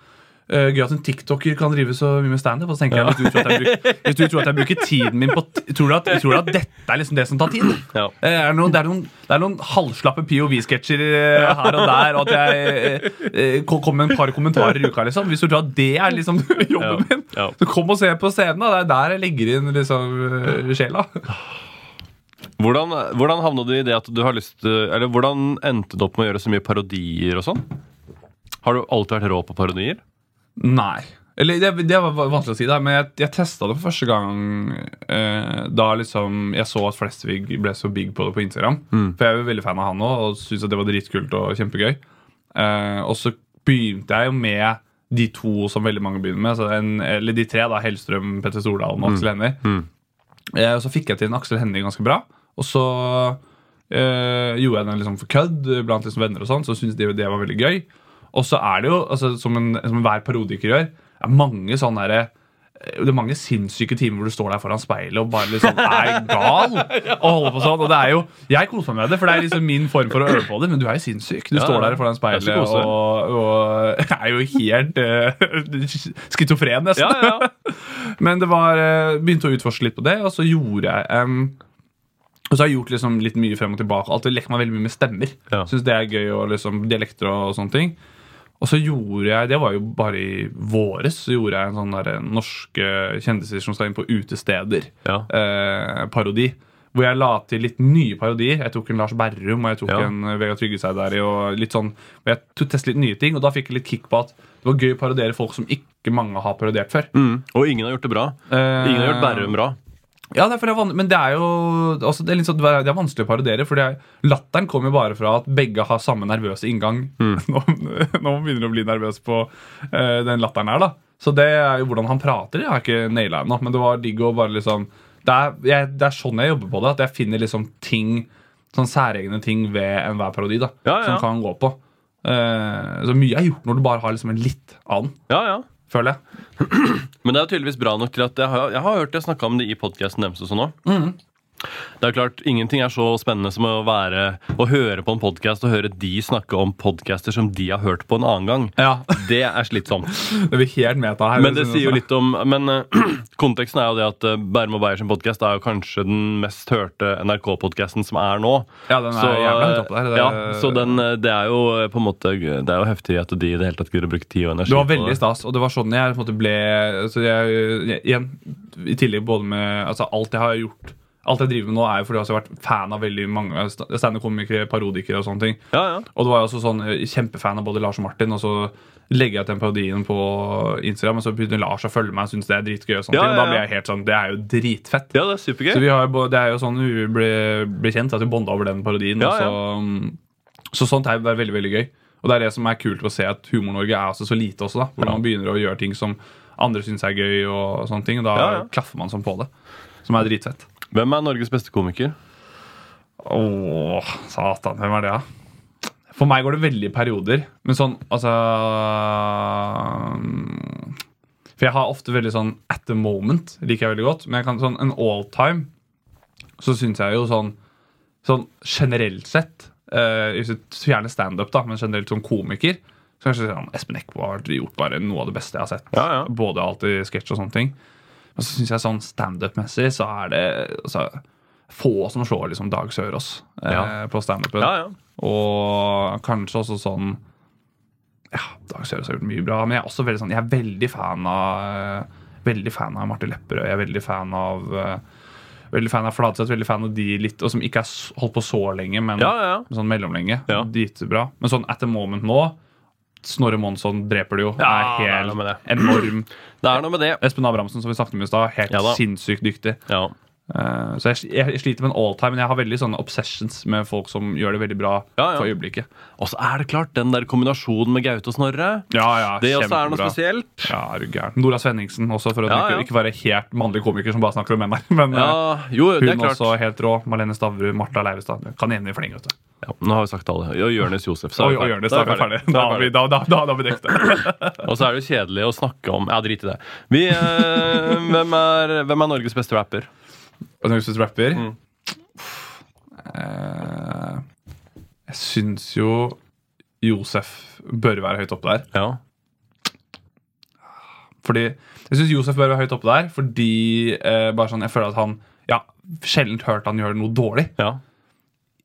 C: eh, gøy at en tiktoker kan drive så mye med standup. Hvis jeg bruker, hvis du tror at jeg bruker tiden min på Tror du at, tror du at dette er liksom det som tar tid?
B: Ja.
C: Uh, Er det, noen, det, er noen, det er noen halvslappe POV-sketsjer uh, her og der, og at jeg eh, eh, kom kom med en par kommentarer i uka. liksom Hvis du tror at det er liksom (laughs) jobben
B: Ja,
C: min,
B: ja.
C: så kom og se på scenen. da Det er der jeg legger inn liksom eh, sjela.
B: Hvordan, hvordan havna du i det at du har lyst Eller hvordan endte du opp med å gjøre så mye parodier og sånn? Har du alltid vært rå på parodier?
C: Nei. Eller det, det var vanskelig å si, da, men jeg, jeg testa det for første gang eh, da liksom jeg så at Flesvig ble så big på det på Instagram. For jeg er jo veldig fan av han òg og syntes det var dritkult og kjempegøy. Eh, og så begynte jeg jo med de to som veldig mange begynner med. Så en, eller de tre, da, Hellstrøm, Petter Stordalen og Aksel Hennie. Eh, og så fikk jeg til en Aksel Hennie ganske bra. Og så eh, gjorde jeg den liksom for kødd blant liksom venner, og sånn, så syntes de det var veldig gøy. Og så er det jo, altså, som, en, som hver parodiker gjør, er mange sånne herre det er mange sinnssyke timer hvor du står der foran speilet og bare liksom er gal. (laughs) Og holder på sånn, og det er jo, Jeg koser meg med det, for det er liksom min form for å øve på det. Men du er jo sinnssyk. Du
B: Ja,
C: står der foran speilet
B: er
C: og, og er jo helt uh, skizofren, nesten.
B: Ja, ja. (laughs)
C: Men det var, eh, begynte å utforske litt på det, og så gjorde jeg um, Og så har jeg gjort liksom litt mye frem og tilbake. Alltid leker meg veldig mye med stemmer.
B: Ja.
C: Synes det er gøy, og liksom dialekter og sånne ting. Og så gjorde jeg, det var jo bare i våres, så gjorde jeg en sånn der norske kjendiser som skal inn på utesteder.
B: Ja.
C: Eh, parodi. Hvor jeg la til litt nye parodier. Jeg tok en Lars Berrum og jeg tok
B: Ja.
C: en eh, Vegard Tryggeseid der. Og litt sånn, og jeg tok- testet litt nye ting, og da fikk jeg litt kick på at det var gøy å parodiere folk som ikke mange har parodiert før.
B: Mm. Og ingen har gjort det bra.
C: Eh,
B: Ingen har gjort Berrum bra.
C: Ja, det er, men det er jo altså, det, er sånn, det er vanskelig å parodiere. For er, latteren kommer jo bare fra at begge har samme nervøse inngang. (laughs) Nå, nå begynner du å bli nervøs på uh, den latteren her, da. Så det er jo hvordan han prater. Jeg har ikke naila ennå, men det var digg å bare liksom det er, jeg, det er sånn jeg jobber på det. At jeg finner liksom ting Sånn særegne ting ved enhver parodi da
B: Ja, ja.
C: som kan gå på. Uh, så mye er gjort når du bare har liksom en litt annen,
B: Ja, ja.
C: Føler jeg.
B: Men det er tydeligvis bra nok til at jeg har, jeg har hørt jeg snakka om det i podkasten deres og sånn òg. Det er klart, Ingenting er så spennende som å være Å høre på en podkast og høre de snakke om podcaster som de har hørt på en annen gang.
C: Ja, (laughs)
B: Det er slitsomt.
C: Det blir helt meta her.
B: Men det sier jo litt om Men uh, (clears throat) konteksten er jo det at uh, Bærum og Beyer sin podkast er jo kanskje den mest hørte NRK-podkasten som er nå.
C: Ja, den er jævla høyt oppe der. Det-
B: ja, så den, eh, det er jo på en måte Det er jo heftig at de i det hele tatt gidder å bruke tid og energi
C: Det var veldig stas, og det var sånn jeg på en måte ble så jeg, jeg, Igjen, i tillegg både med altså alt jeg har gjort Alt jeg driver med nå, er jo fordi jeg har vært fan av veldig mange sta- standup-komikere, parodikere og sånne ting.
B: Ja, ja.
C: Og det var jo også sånn er Kjempefan av både Lars og Martin, og så legger jeg ut den parodien på Instagram, og så begynner Lars å følge meg og syns det er dritgøy. Og sånne
B: Ja,
C: ting, og da blir jeg helt sånn Det er jo dritfett.
B: ja, det er supergøy.
C: Så vi har, Det er jo sånn vi ble, ble kjent, at vi bonda over den parodien. Så, mm, så sånt er bare veldig veldig gøy. Og det er det som er kult å se at Humor-Norge er så lite også. da Hvor man begynner å gjøre ting som andre syns er gøy, og sånne ting. Og da klaffer man sånn på det. Som er dritfett.
B: Hvem er Norges beste komiker?
C: Åh, satan. Hvem er det, da? For meg går det veldig i perioder. Men sånn, altså mm, For jeg har ofte veldig sånn at the moment liker jeg veldig godt. Men jeg kan sånn en all time så syns jeg jo sånn Sånn generelt sett uh, du fjerner standup, da, men generelt som komiker, så kanskje sånn, Espen Eckbo har gjort bare noe av det beste jeg har sett.
B: Ja, ja.
C: Både alt i sketsj og sånne ting. Og så syns jeg sånn standup-messig så er det altså, få som slår liksom Dag Sørås eh,
B: Ja.
C: på standupen.
B: Ja, ja.
C: Og kanskje også sånn Ja, Dag Sørås har gjort mye bra, men jeg er også veldig sånn Jeg er veldig fan av eh, Veldig fan av Marte Lepperød. Jeg er veldig fan av eh, Veldig fan av Fladseth, veldig fan av de litt Og som ikke er holdt på så lenge, men
B: ja, ja.
C: sånn mellomlenge.
B: Ja.
C: Dritbra. Men sånn at the moment nå Snorre Monsson dreper det jo.
B: Ja,
C: er
B: det er noe
C: enorm. (clears throat)
B: Det er noe med det.
C: Espen Abrahamsen, som vi snakket om i stad, helt
B: Ja
C: sinnssykt dyktig.
B: Ja.
C: Eh, så jeg, jeg sliter med en all time, men jeg har veldig sånne obsessions med folk som gjør det veldig bra
B: Ja, ja.
C: for øyeblikket.
B: Og så er det klart, den der kombinasjonen med Gaute og Snorre.
C: Ja, ja,
B: Det også er noe spesielt.
C: Ja, er du gæren. Nora Svenningsen også, for å
B: Ja,
C: ikke, ikke være helt mannlig komiker som bare snakker om menn her. (laughs) Men
B: Ja,
C: eh,
B: jo, det
C: hun
B: klart.
C: også helt rå. Malene Stavru, Martha Leivestad. Kan enig i fleng, vet du.
B: Ja, nå har vi sagt alle. Og Jonis Josef. så er
C: oi. Jonis, da er ferdig. Da har vi, da, da, da, da vi dekket det. (laughs)
B: Og så er det jo kjedelig å snakke om Ja, drit i det. Vi, eh, hvem, er, hvem er Norges beste rapper?
C: Og du synes rapper
B: Mm.
C: eh, Jeg syns jo Josef bør være høyt oppe der.
B: Ja.
C: Fordi Jeg syns Josef bør være høyt oppe der, fordi eh, bare sånn, jeg føler at han Ja, sjelden hørt han gjøre noe dårlig.
B: Ja.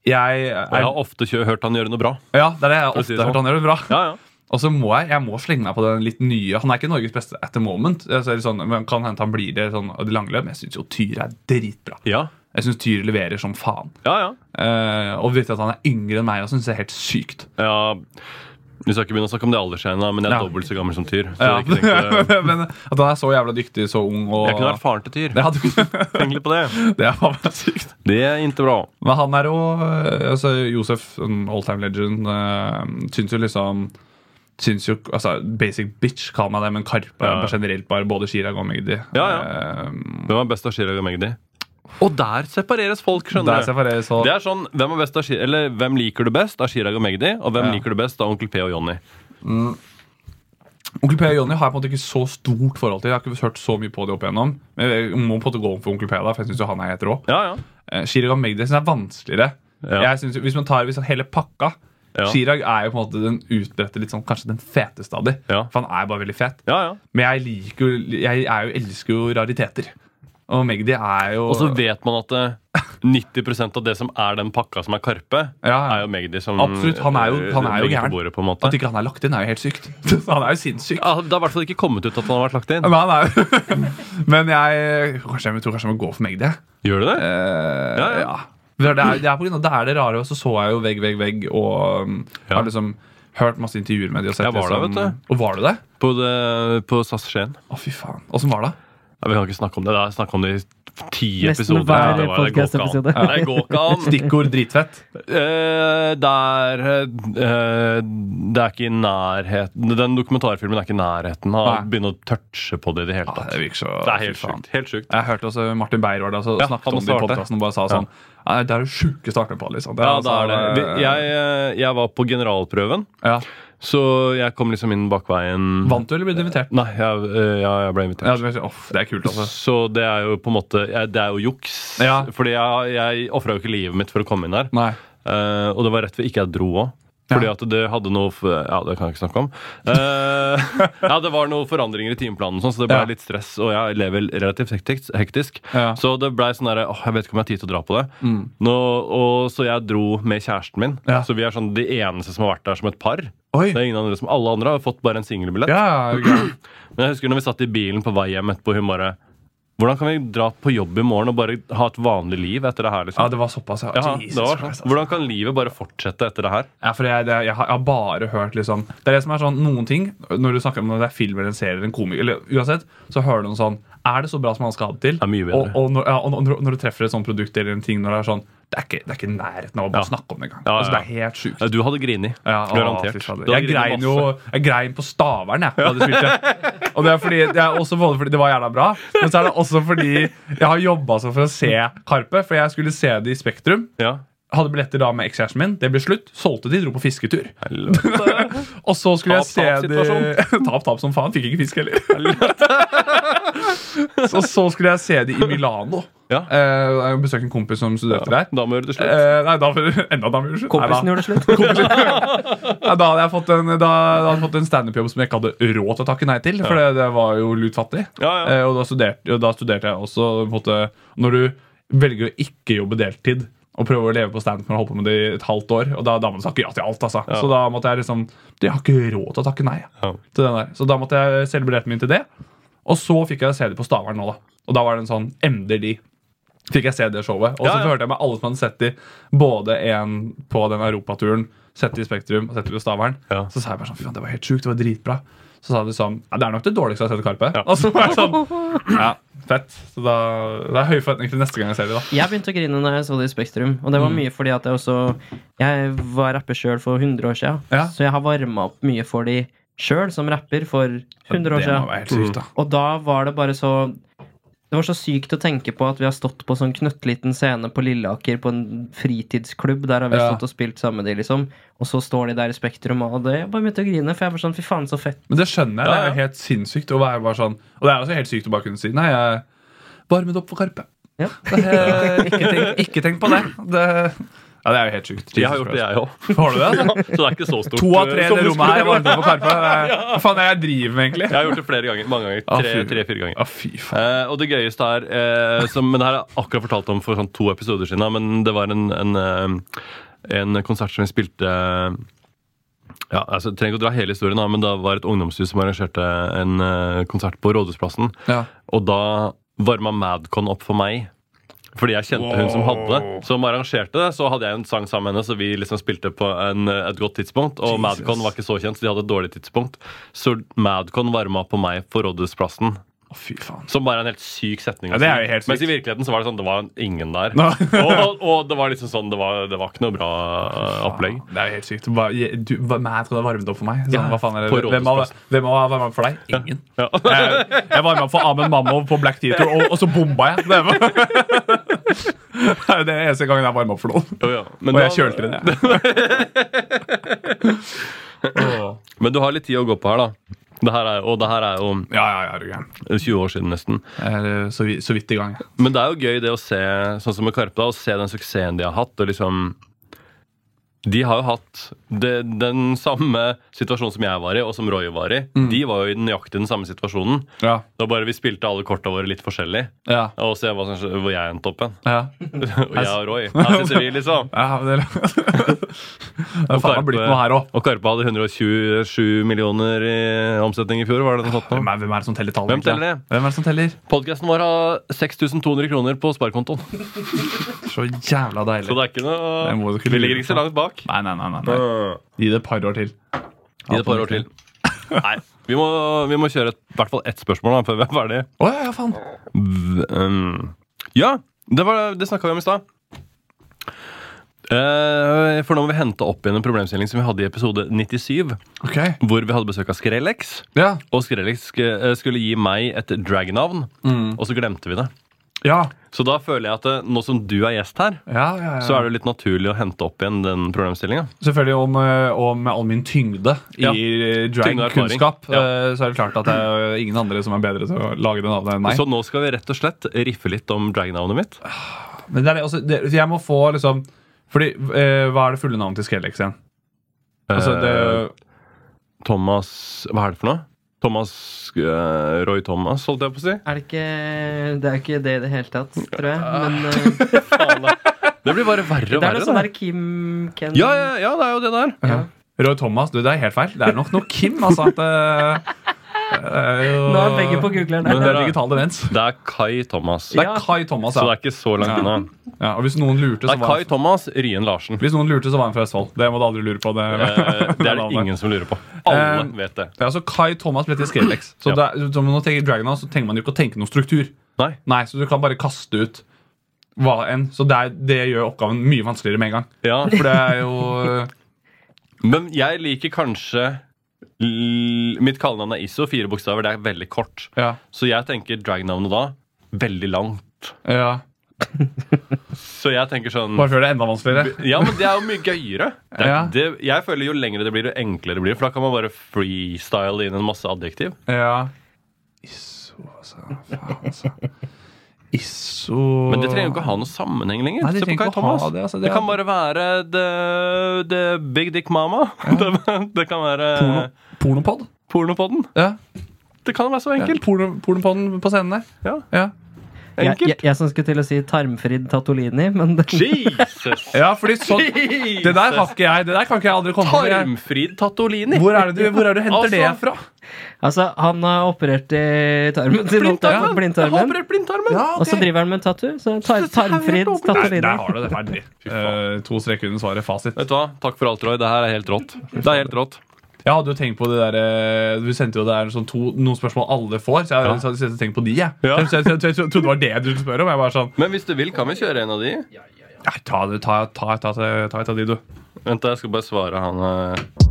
C: Jeg,
B: Og jeg har ofte hørt han gjøre noe bra.
C: ja, det er det jeg
B: har
C: ofte
B: si det
C: hørt
B: sånn.
C: han gjøre noe bra.
B: Ja, ja.
C: Og så må jeg jeg må slenge meg på den litt nye. Han er ikke Norges beste at the moment. Sånn, men Kan hende han blir det sånn, lange men jeg syns jo Tyr er dritbra.
B: Ja,
C: Jeg syns Tyr leverer som faen.
B: ja. ja.
C: Eh, og vite at han er yngre enn meg, og synes det er helt sykt.
B: ja. Vi skal ikke begynne å snakke om det aldersgreiene, men jeg er
C: Ja.
B: dobbelt så gammel som Tyr. Så
C: Ja.
B: det. (laughs)
C: men at han er så jævla dyktig, så ung og
B: Jeg kunne vært faren til Tyr.
C: hadde, (laughs)
B: Tenk litt på det.
C: det er faen meg sykt.
B: Det er ikke bra.
C: Men han er jo øh, altså, Josef, en all time legend, uh, syns jo liksom Syns jo, altså Basic bitch, kall meg det, men Karpe
B: Ja.
C: er generelt bare både Chirag og Magdi.
B: Ja, ja.
C: Eh,
B: Hvem er best av Chirag og Magdi? Og der separeres folk, skjønner du. Det er sånn, Hvem er best av eller hvem liker du best av Chirag og Magdi, og hvem
C: Ja.
B: liker du best av Onkel P og Jonny?
C: Onkel P og Jonny har jeg på en måte ikke så stort forhold til. Jeg har ikke hørt så mye på det opp igjennom. Men jeg må på en måte gå om for Onkel P, da, for jeg syns han er helt rå.
B: Ja, ja.
C: Eh, Chirag og Magdi synes jeg er vanskeligere.
B: Ja.
C: Jeg synes, hvis man tar hvis hele pakka
B: Ja.
C: Chirag er jo på en måte den utbredte, litt sånn, kanskje den feteste av de.
B: Ja.
C: For han er bare veldig fet.
B: ja, ja.
C: Men jeg liker Jeg jo, elsker jo rariteter. Og Magdi er jo
B: Og så vet man at eh, 90% av det som er den pakka som er Karpe, er jo Magdi som
C: Absolutt, han er jo-
B: eh,
C: han er jo gæren. At ikke han er lagt inn, er jo helt sykt. (laughs) Han er jo sinnssyk.
B: Ja, det har i hvert fall ikke kommet ut at han har vært lagt inn.
C: Men, (laughs) Men jeg kanskje, jeg tror kanskje jeg må gå for Magdi.
B: Gjør du det?
C: Eh,
B: ja.
C: Det er, det er på grunn av det er det rare, og så så jeg jo Vegg, vegg, vegg, og um,
B: Ja.
C: har liksom hørt masse intervjuer med de og sett
B: Jeg var der, vet du.
C: Og var du det?
B: På, det, på SAS Skien.
C: Å, fy faen. Åssen var det?
B: Ja, vi kan ikke snakke om det. Det er snakk om det i ti episoder.
A: hver
B: Det det går ikke Det går ikke an.
C: Stikkord dritfett.
B: Det der uh, Det er ikke i nærheten Den dokumentarfilmen er ikke i nærheten av å begynne å touche på det i det hele
C: tatt.
B: tatt.
C: det så
B: Det er helt sjukt. Helt sjukt.
C: Jeg hørte også Martin Beyer var der, og
B: Ja,
C: snakket om det i podkasten og bare sa sånn «Nei, Det er det sjuke starten på. liksom Det
B: Ja,
C: altså-
B: det er det. Jeg, eh, jeg var på generalprøven,
C: ja.
B: så jeg kom liksom inn bakveien.
C: Vant du, eller ble du invitert?
B: Nei, jeg, eh, ja, jeg ble invitert.
C: Ja, det, er, oh, det er kult, altså.
B: Så det er jo på en måte Det er jo juks.
C: Ja.
B: Fordi jeg, jeg ofra jo ikke livet mitt for å komme inn der.
C: Nei.
B: Uh, og det var rett før ikke jeg dro òg. Fordi at det hadde noe Ja, det kan jeg ikke snakke om. Eh, (laughs) ja, Det var noen forandringer i timeplanen, sånn, så det ble
C: Ja.
B: litt stress. Og jeg lever relativt hektisk. hektisk.
C: Ja.
B: Så det ble sånn derre åh, Jeg vet ikke om jeg har tid til å dra på det.
C: Mm.
B: Nå, og Så jeg dro med kjæresten min.
C: Ja.
B: Så vi er sånn de eneste som har vært der som et par.
C: Oi!
B: Det er ingen andre som Alle andre har fått bare en singelbillett.
C: Ja, ja. (clears throat)
B: Men jeg husker når vi satt i bilen på vei hjem etterpå, hun bare Hvordan kan vi dra på jobb i morgen og bare ha et vanlig liv etter det her? liksom?
C: ja, det var såpass. Ja.
B: Ja, det var
C: Christ,
B: sånn.
C: altså.
B: Hvordan kan livet bare fortsette etter det her?
C: Ja, for jeg, det, jeg, har, jeg har bare hørt liksom Det er det som er sånn, noen ting Når du snakker om det er film eller en serie eller en komiker Eller uansett, så hører du noe sånn Er det så bra som han skal ha det til?
B: Det mye bedre.
C: Og, og, når, ja, og når, når du treffer et sånt produkt eller en ting Når det er sånn Det er ikke, det er ikke nærheten av å bare
B: Ja.
C: snakke om det engang
B: Ja,
C: altså,
B: ja.
C: Det er helt
B: Ja, Du hadde grini. Garantert. Hadde
C: Jeg grein jo. Jeg grein på Stavern, jeg. Da de spilte. Og det er, fordi, det er også både fordi det var jævla bra, men så er det også fordi jeg har jobba sånn for å se Karpe. For jeg skulle se det i Spektrum.
B: Ja.
C: Hadde billetter da med ekskjæresten min. Det ble slutt. Solgte de, dro på fisketur. (laughs) Og så skulle jeg se
B: de. (laughs)
C: Tap, tap som faen. Fikk ikke fisk heller. (laughs) så, så skulle jeg se de i Milano.
B: Ja.
C: Uh, jeg besøkte en kompis som studerte der.
B: Da må gjøre det slutt.
C: Uh, nei, da enda da blir det slutt.
A: Kompisen gjorde det slutt.
C: Ja, da hadde jeg fått en, da, da hadde jeg fått en standup-jobb som jeg ikke hadde råd til å takke nei til. For det, det var jo lutfattig.
B: Ja, ja.
C: uh, og da studerte, da studerte jeg også på en måte, Når du velger å ikke jobbe deltid og prøve å leve på standup når du har på med det i et halvt år, og da, da må sagt takke ja til alt. altså.
B: Ja.
C: Så da måtte jeg liksom Jeg har ikke råd til å takke nei.
B: Ja.
C: til den der. Så da måtte jeg selge billetten min til det. Og så fikk jeg se det på Stavern nå, da. Og da var det en sånn endelig fikk jeg se det showet. Og så
B: Ja,
C: hørte jeg med alle som hadde sett de, både en på den europaturen, sett de i Spektrum og sett de på Stavern. Så sa jeg bare sånn, fy faen, det var helt sjukt, det var dritbra. Så sa de sånn, ja, det er nok det dårligste jeg har sett Karpe.
B: Ja.
C: Og så var jeg sånn, (laughs) ja, fett. Så da, det er høye forventninger til neste gang jeg ser det da.
A: Jeg begynte å grine når jeg så det i Spektrum. Og det var mye fordi at jeg også Jeg var rapper sjøl for 100 år siden.
C: Ja.
A: Så jeg har varma opp mye for de sjøl som rapper for 100 år
C: Det må
A: siden.
C: være helt sykt da.
A: Og da var det bare så Det var så sykt å tenke på at vi har stått på sånn knøttliten scene på Lilleaker på en fritidsklubb. Der har vi
C: Ja.
A: stått og spilt sammen med de, liksom. Og så står de der i Spektrum, og det, jeg bare begynte å grine. For jeg var sånn, fy faen, så fett.
C: Men det skjønner jeg,
B: Ja,
C: det er jo helt sinnssykt å være bare sånn. Og det er også helt sykt å bare kunne si, nei, jeg varmet opp for Karpe.
A: Ja.
C: Det, (laughs) ikke, tenk, ikke tenk på det. det. Ja, Det er jo helt sjukt.
B: Jeg har gjort det, jeg òg.
C: Har du det? (laughs) altså?
B: Så det er ikke så stort.
C: To av tre i det rommet her var på Karpe. (laughs) Hva faen er det jeg driver med, egentlig?
B: Jeg har gjort det flere ganger. Mange ganger.
C: Å,
B: Tre-
C: fy.
B: Tre-fire ganger.
C: Å, fy faen.
B: Eh, og det gøyeste er eh, som, Men det her har jeg akkurat fortalt om for sånn to episoder siden. Men det var en, en, eh, en konsert som vi spilte eh, ja, altså, jeg trenger ikke å dra hele historien, men det var et ungdomshus som arrangerte en eh, konsert på Rådhusplassen.
C: Ja.
B: Og da varma Madcon opp for meg. Fordi jeg kjente hun som hadde. Som arrangerte det. Så hadde jeg en sang sammen med henne, så vi liksom spilte på en, et godt tidspunkt. Og
C: Jesus.
B: Madcon var ikke så kjent, så de hadde et dårlig tidspunkt. Så Madcon varma på meg på Rådhusplassen.
C: Oh, fy faen.
B: Som bare er en helt syk setning.
C: Ja, det er jo helt sykt.
B: Mens i virkeligheten så var det sånn, det var ingen der.
C: No.
B: og, og, og det var liksom sånn, det var, det var ikke noe bra uh, opplegg.
C: Det er jo helt sykt. Hva, du, hva, tror det varmet opp for meg. Sånn,
B: Ja,
C: hva faen er det? Hvem har, varmet opp for deg? Ingen.
B: Ja.
C: Jeg, jeg varma opp for Amen Mammo på Black Theater, og, og så bomba jeg. Det det er den eneste gangen jeg varma opp for noen.
B: Oh, ja. Men,
C: Og jeg kjølte den, jeg. (laughs)
B: men du har litt tid å gå på her, da. Det her er, og det her er jo
C: Ja, ja, ja, er
B: 20 år siden nesten.
C: Er eh, så, vi- så vidt i gang.
B: Men det er jo gøy det å se sånn som med Karpe da, å se den suksessen de har hatt. og liksom de har jo hatt det, den samme situasjonen som jeg var i, og som Roy var i. De var jo i nøyaktig den samme situasjonen.
C: Ja.
B: Det var bare vi spilte alle korta våre litt forskjellig.
C: Ja.
B: Og se hva hvor jeg endte opp hen.
C: ja. (laughs)
B: Og jeg og Roy. Her sitter vi, liksom.
C: ja det, (laughs) det er faen blitt noe her òg.
B: og Karpe hadde 127 millioner i omsetning i fjor. Var det den nå?
C: Hvem, hvem er det som teller tall?
B: Hvem teller det?
C: Hvem er det som teller?
B: Podkasten vår har 6200 kroner på sparekontoen. (laughs)
C: Så jævla
B: Så
C: deilig.
B: det er ikke
C: Det må
B: noe
C: du ikke
B: Vi ligger ikke så langt bak.
C: Nei, nei, nei. nei, nei. Gi det et par år til.
B: Gi det et par år til. Nei, vi må, vi må kjøre et, i hvert fall ett spørsmål da, før vi er ferdig.
C: Å ja, ja, faen.
B: V- um, ja, det, var- det snakka vi om i stad. Eh, for nå må vi hente opp igjen en problemstilling som vi hadde i episode 97.
C: Ok.
B: Hvor vi hadde besøk av Skrellex.
C: Ja.
B: Og Skrellex sk- eh, skulle gi meg et dragnavn, og så glemte vi det.
C: Ja.
B: Så da føler jeg at eh, nå som du er gjest her,
C: Ja, ja, ja.
B: så er det litt naturlig å hente opp igjen den problemstillinga.
C: Selvfølgelig Og med, om all min tyngde i eh, drag-kunnskap, eh, så er det klart at det er ingen andre som er bedre til å lage det navnet enn meg.
B: Så nå skal vi rett og slett riffe litt om dragnavnet mitt.
C: Men det er, det, altså, det, jeg må få liksom Fordi, eh, Hva er det fulle navnet til Skrellex igjen? Altså, det,
B: Eh, Thomas Hva er det for noe? Thomas uh, Roy Thomas, holdt jeg på å si.
A: Er det ikke Det er ikke det i det hele tatt, tror jeg. Men uh, (laughs)
B: Faen. Det blir bare verre og verre.
A: det er noe sånn der Kim Ken
B: Ja, ja, ja, det er jo det der.
A: Ja.
C: Roy Thomas, du, det er helt feil. Det er nok noe Kim, altså. At, er jo,
A: Nå er begge på googleren
C: Men det er digital demens.
B: Det er Kai Thomas.
C: Det er
A: Ja.
C: Kai Thomas,
B: Så det er ikke så langt unna.
C: ja. Og hvis noen lurte,
B: Det er Kai
C: han,
B: Thomas Ryen Larsen.
C: hvis noen lurte, så var han fra Østfold. Det må du aldri lure på. Det,
B: Eh, Det er det (laughs) ingen som lurer på. Alle
C: Eh,
B: vet det.
C: Ja, så Kai Thomas ble til Skrellex. (clears throat) Så,
B: Ja.
C: det når man tenker Dragon så tenker man jo ikke å tenke noen struktur.
B: Nei.
C: Nei, Så du kan bare kaste ut hva enn. Så det, er, det gjør oppgaven mye vanskeligere med en gang.
B: Ja.
C: For det er jo (laughs)
B: Men jeg liker kanskje Mitt kallenavn er ISO. Fire bokstaver. Det er veldig kort.
C: Ja.
B: Så jeg tenker dragnavnet da veldig langt.
C: ja.
B: Så jeg tenker sånn
C: Bare gjør det enda vanskeligere.
B: Ja, men det er jo mye gøyere. Det,
C: Ja.
B: det, jeg føler Jo lengre det blir, jo enklere det blir. For da kan man bare freestyle inn en masse adjektiv.
C: Ja. ISO, altså. Faen, altså. Isso
B: Men det trenger jo ikke å ha noen sammenheng lenger.
C: Nei, det
B: Se på Kai
C: ikke å ha
B: Thomas.
C: det, altså, det
B: det
C: er-
B: kan bare være the, the Big Dick Mama. (laughs) Det, det kan være
C: Porno, Pornopod?
B: pornopodden.
C: Ja.
B: Det kan være så
C: ja.
B: enkelt.
C: Porno, pornopodden på scenen der.
B: Ja.
C: Ja.
A: Jeg,
B: Enkelt.
A: jeg, jeg som skulle til å si Tarmfrid Tatolini, men
B: Jesus! (laughs)
C: ja, fordi sånn Det der har ikke jeg. Det der kan ikke jeg aldri komme på.
B: Tarmfrid Tatolini.
C: Hvor er det du, hvor er det du henter det
B: Altså-
C: fra?
A: Altså, han har operert i tarmen sin. Blindtarmen! Jeg
B: har operert blindtarmen.
C: Ja,
A: Og så driver han med tattoo. Så tar, Tarmfrid
B: åpent.
C: Der, der har du det ferdig. Uh, to streker under svaret. Fasit.
B: Vet du hva? Takk for alt, Roy. Det her er helt rått. Det er helt rått.
C: Jeg hadde jo tenkt på det der eh, Du sendte jo det der sånn to, noen spørsmål alle får. Så jeg
B: Ja.
C: hadde jeg tenkt på de, jeg.
B: Ja. (laughs)
C: Jeg, jeg, jeg, jeg trodde det var det du skulle spørre om. Jeg bare sånn
B: Men hvis du vil, kan vi kjøre en av de.
C: Ja, ta, ta, ta, ta, ta, ta, ta et av de, du.
B: Vent, jeg skal bare svare han eh.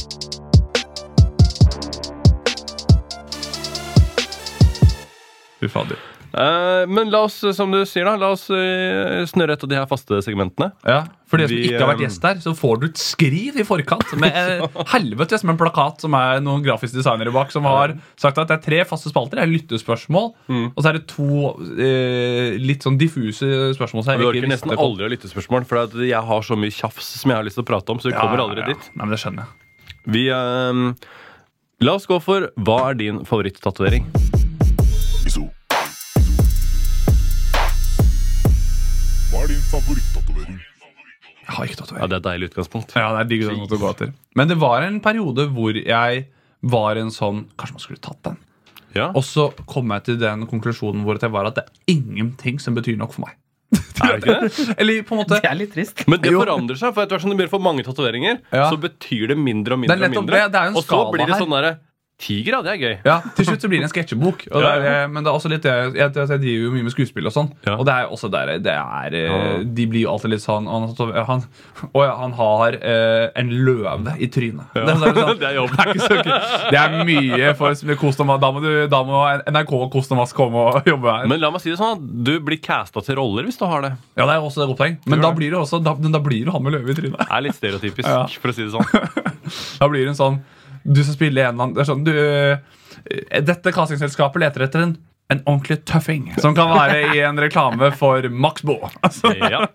C: Fy fader.
B: Eh, men la oss, som du sier, da, la oss eh, snurre et av de her faste segmentene.
C: Ja, For de som
B: Vi,
C: ikke har vært
B: um,
C: gjest der, så får du et skriv i forkant med eh, (laughs) helvete som en plakat som er noen grafiske designere bak, som har sagt at det er tre faste spalter. Det er lyttespørsmål,
B: Mm.
C: og så er det to eh, litt sånn diffuse spørsmål. Så jeg
B: Vi
C: ikke
B: orker nesten
C: visste
B: aldri å lytte spørsmål, for at jeg har så mye tjafs som jeg har lyst til å prate om. Så vi
C: Ja,
B: kommer
C: ja,
B: aldri
C: ja.
B: dit.
C: Nei, men det skjønner jeg.
B: Vi, eh, la oss gå for hva er din favorittatovering?
D: Favorittatovering?
C: Jeg har ikke
B: Ja,
C: tatovering.
B: Det er et deilig utgangspunkt.
C: Ja, det er digg å gå etter. Men det var en periode hvor jeg var en sånn Kanskje man skulle tatt den?
B: Ja.
C: Og så kom jeg til den konklusjonen hvor jeg var at det er ingenting som betyr nok for meg.
B: Er det ikke det? (laughs)
C: Eller på en måte
A: Det er litt trist.
B: Men det forandrer seg. For etter hvert som du begynner å få mange tatoveringer,
C: Ja.
B: så betyr det mindre og mindre.
C: Det er
B: og mindre
C: det, det er
B: Og så blir det sånn derre Tiger, ja, det er gøy.
C: Ja, Til slutt så blir det en sketsjebok.
B: Ja,
C: Men det er også litt jeg, jeg, jeg driver jo mye med skuespill og sånn.
B: Ja.
C: Og det er også der det er eh. De blir jo alltid litt sånn Han, han, å ja, han har eh, en løve i trynet. Det, er sånn, (laughs)
B: Det er
C: ikke så gøy. det er mye for Kost og Mas. Da må, du, da må NRK og Kost og komme og jobbe her.
B: Men la meg si det sånn du blir casta til roller hvis du har det.
C: ja, det er også et godt poeng. Men da blir det også Da, da blir det han med løve i trynet.
B: Det er litt stereotypisk, (laughs) for å si det sånn. (laughs)
C: Da blir det en sånn Du skal spille en eller annen det er sånn, du, eh, Dette castingselskapet leter etter en, en ordentlig tøffing som kan være i en reklame for Maxbo. Altså,
B: Ja.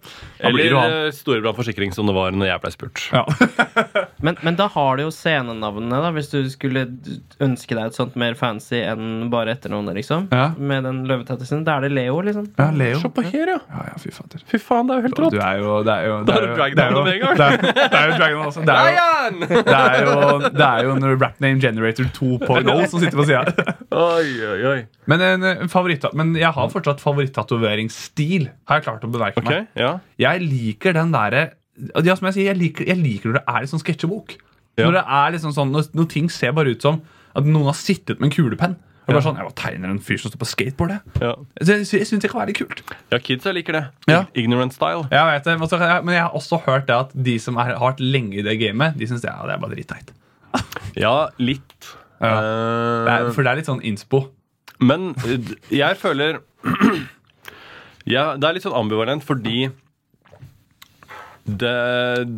B: Eller
C: du
B: eh, Storebrand forsikring, som det var når jeg ble spurt.
C: Ja. (laughs)
A: Men, men da har du jo scenenavnene, da, hvis du skulle ønske deg et sånt mer fancy enn bare etternavnet, liksom.
C: Ja.
A: Med den løvetattelsen. Da er det Leo, liksom.
C: ja, Leo.
B: Se på her, ja.
C: Ja, ja, fy fader.
B: Fy faen, det er jo helt
C: Du
B: rått.
C: er jo Det er jo
B: Da du
C: er jo- det er jo-
B: med en gang.
C: Det er, det er jo Dragon også. Det er jo, det er jo, det er jo en rap name generator 2.0 (laughs) som sitter på sida.
B: Oi, oi, oi.
C: Men, en, en favoritt, men jeg har fortsatt favorittatoveringsstil. Har jeg klart å bemerke
B: okay,
C: meg.
B: ja.
C: Jeg liker den derre ja, som jeg, sier, jeg, liker, jeg liker når det er litt sånn sketsjebok.
B: Ja.
C: Når det er liksom sånn, når, når ting ser bare ut som at noen har sittet med en kulepenn. Og bare
B: Ja.
C: sånn, jeg bare tegner en fyr som står på skateboard.
B: ja.
C: Så Jeg, jeg syns det kan være litt kult.
B: Ja, kidsa liker det.
C: Ja.
B: Ignorant style.
C: Jeg vet det, men jeg- har også hørt det at de som har vært lenge i det gamet, de syns det, ja, det er bare dritteit.
B: Ja, litt.
C: Ja.
B: Eh,
C: Det er- For det er litt sånn innspo.
B: Men eh, jeg føler (clears throat) ja, Det er litt sånn ambivalent fordi det,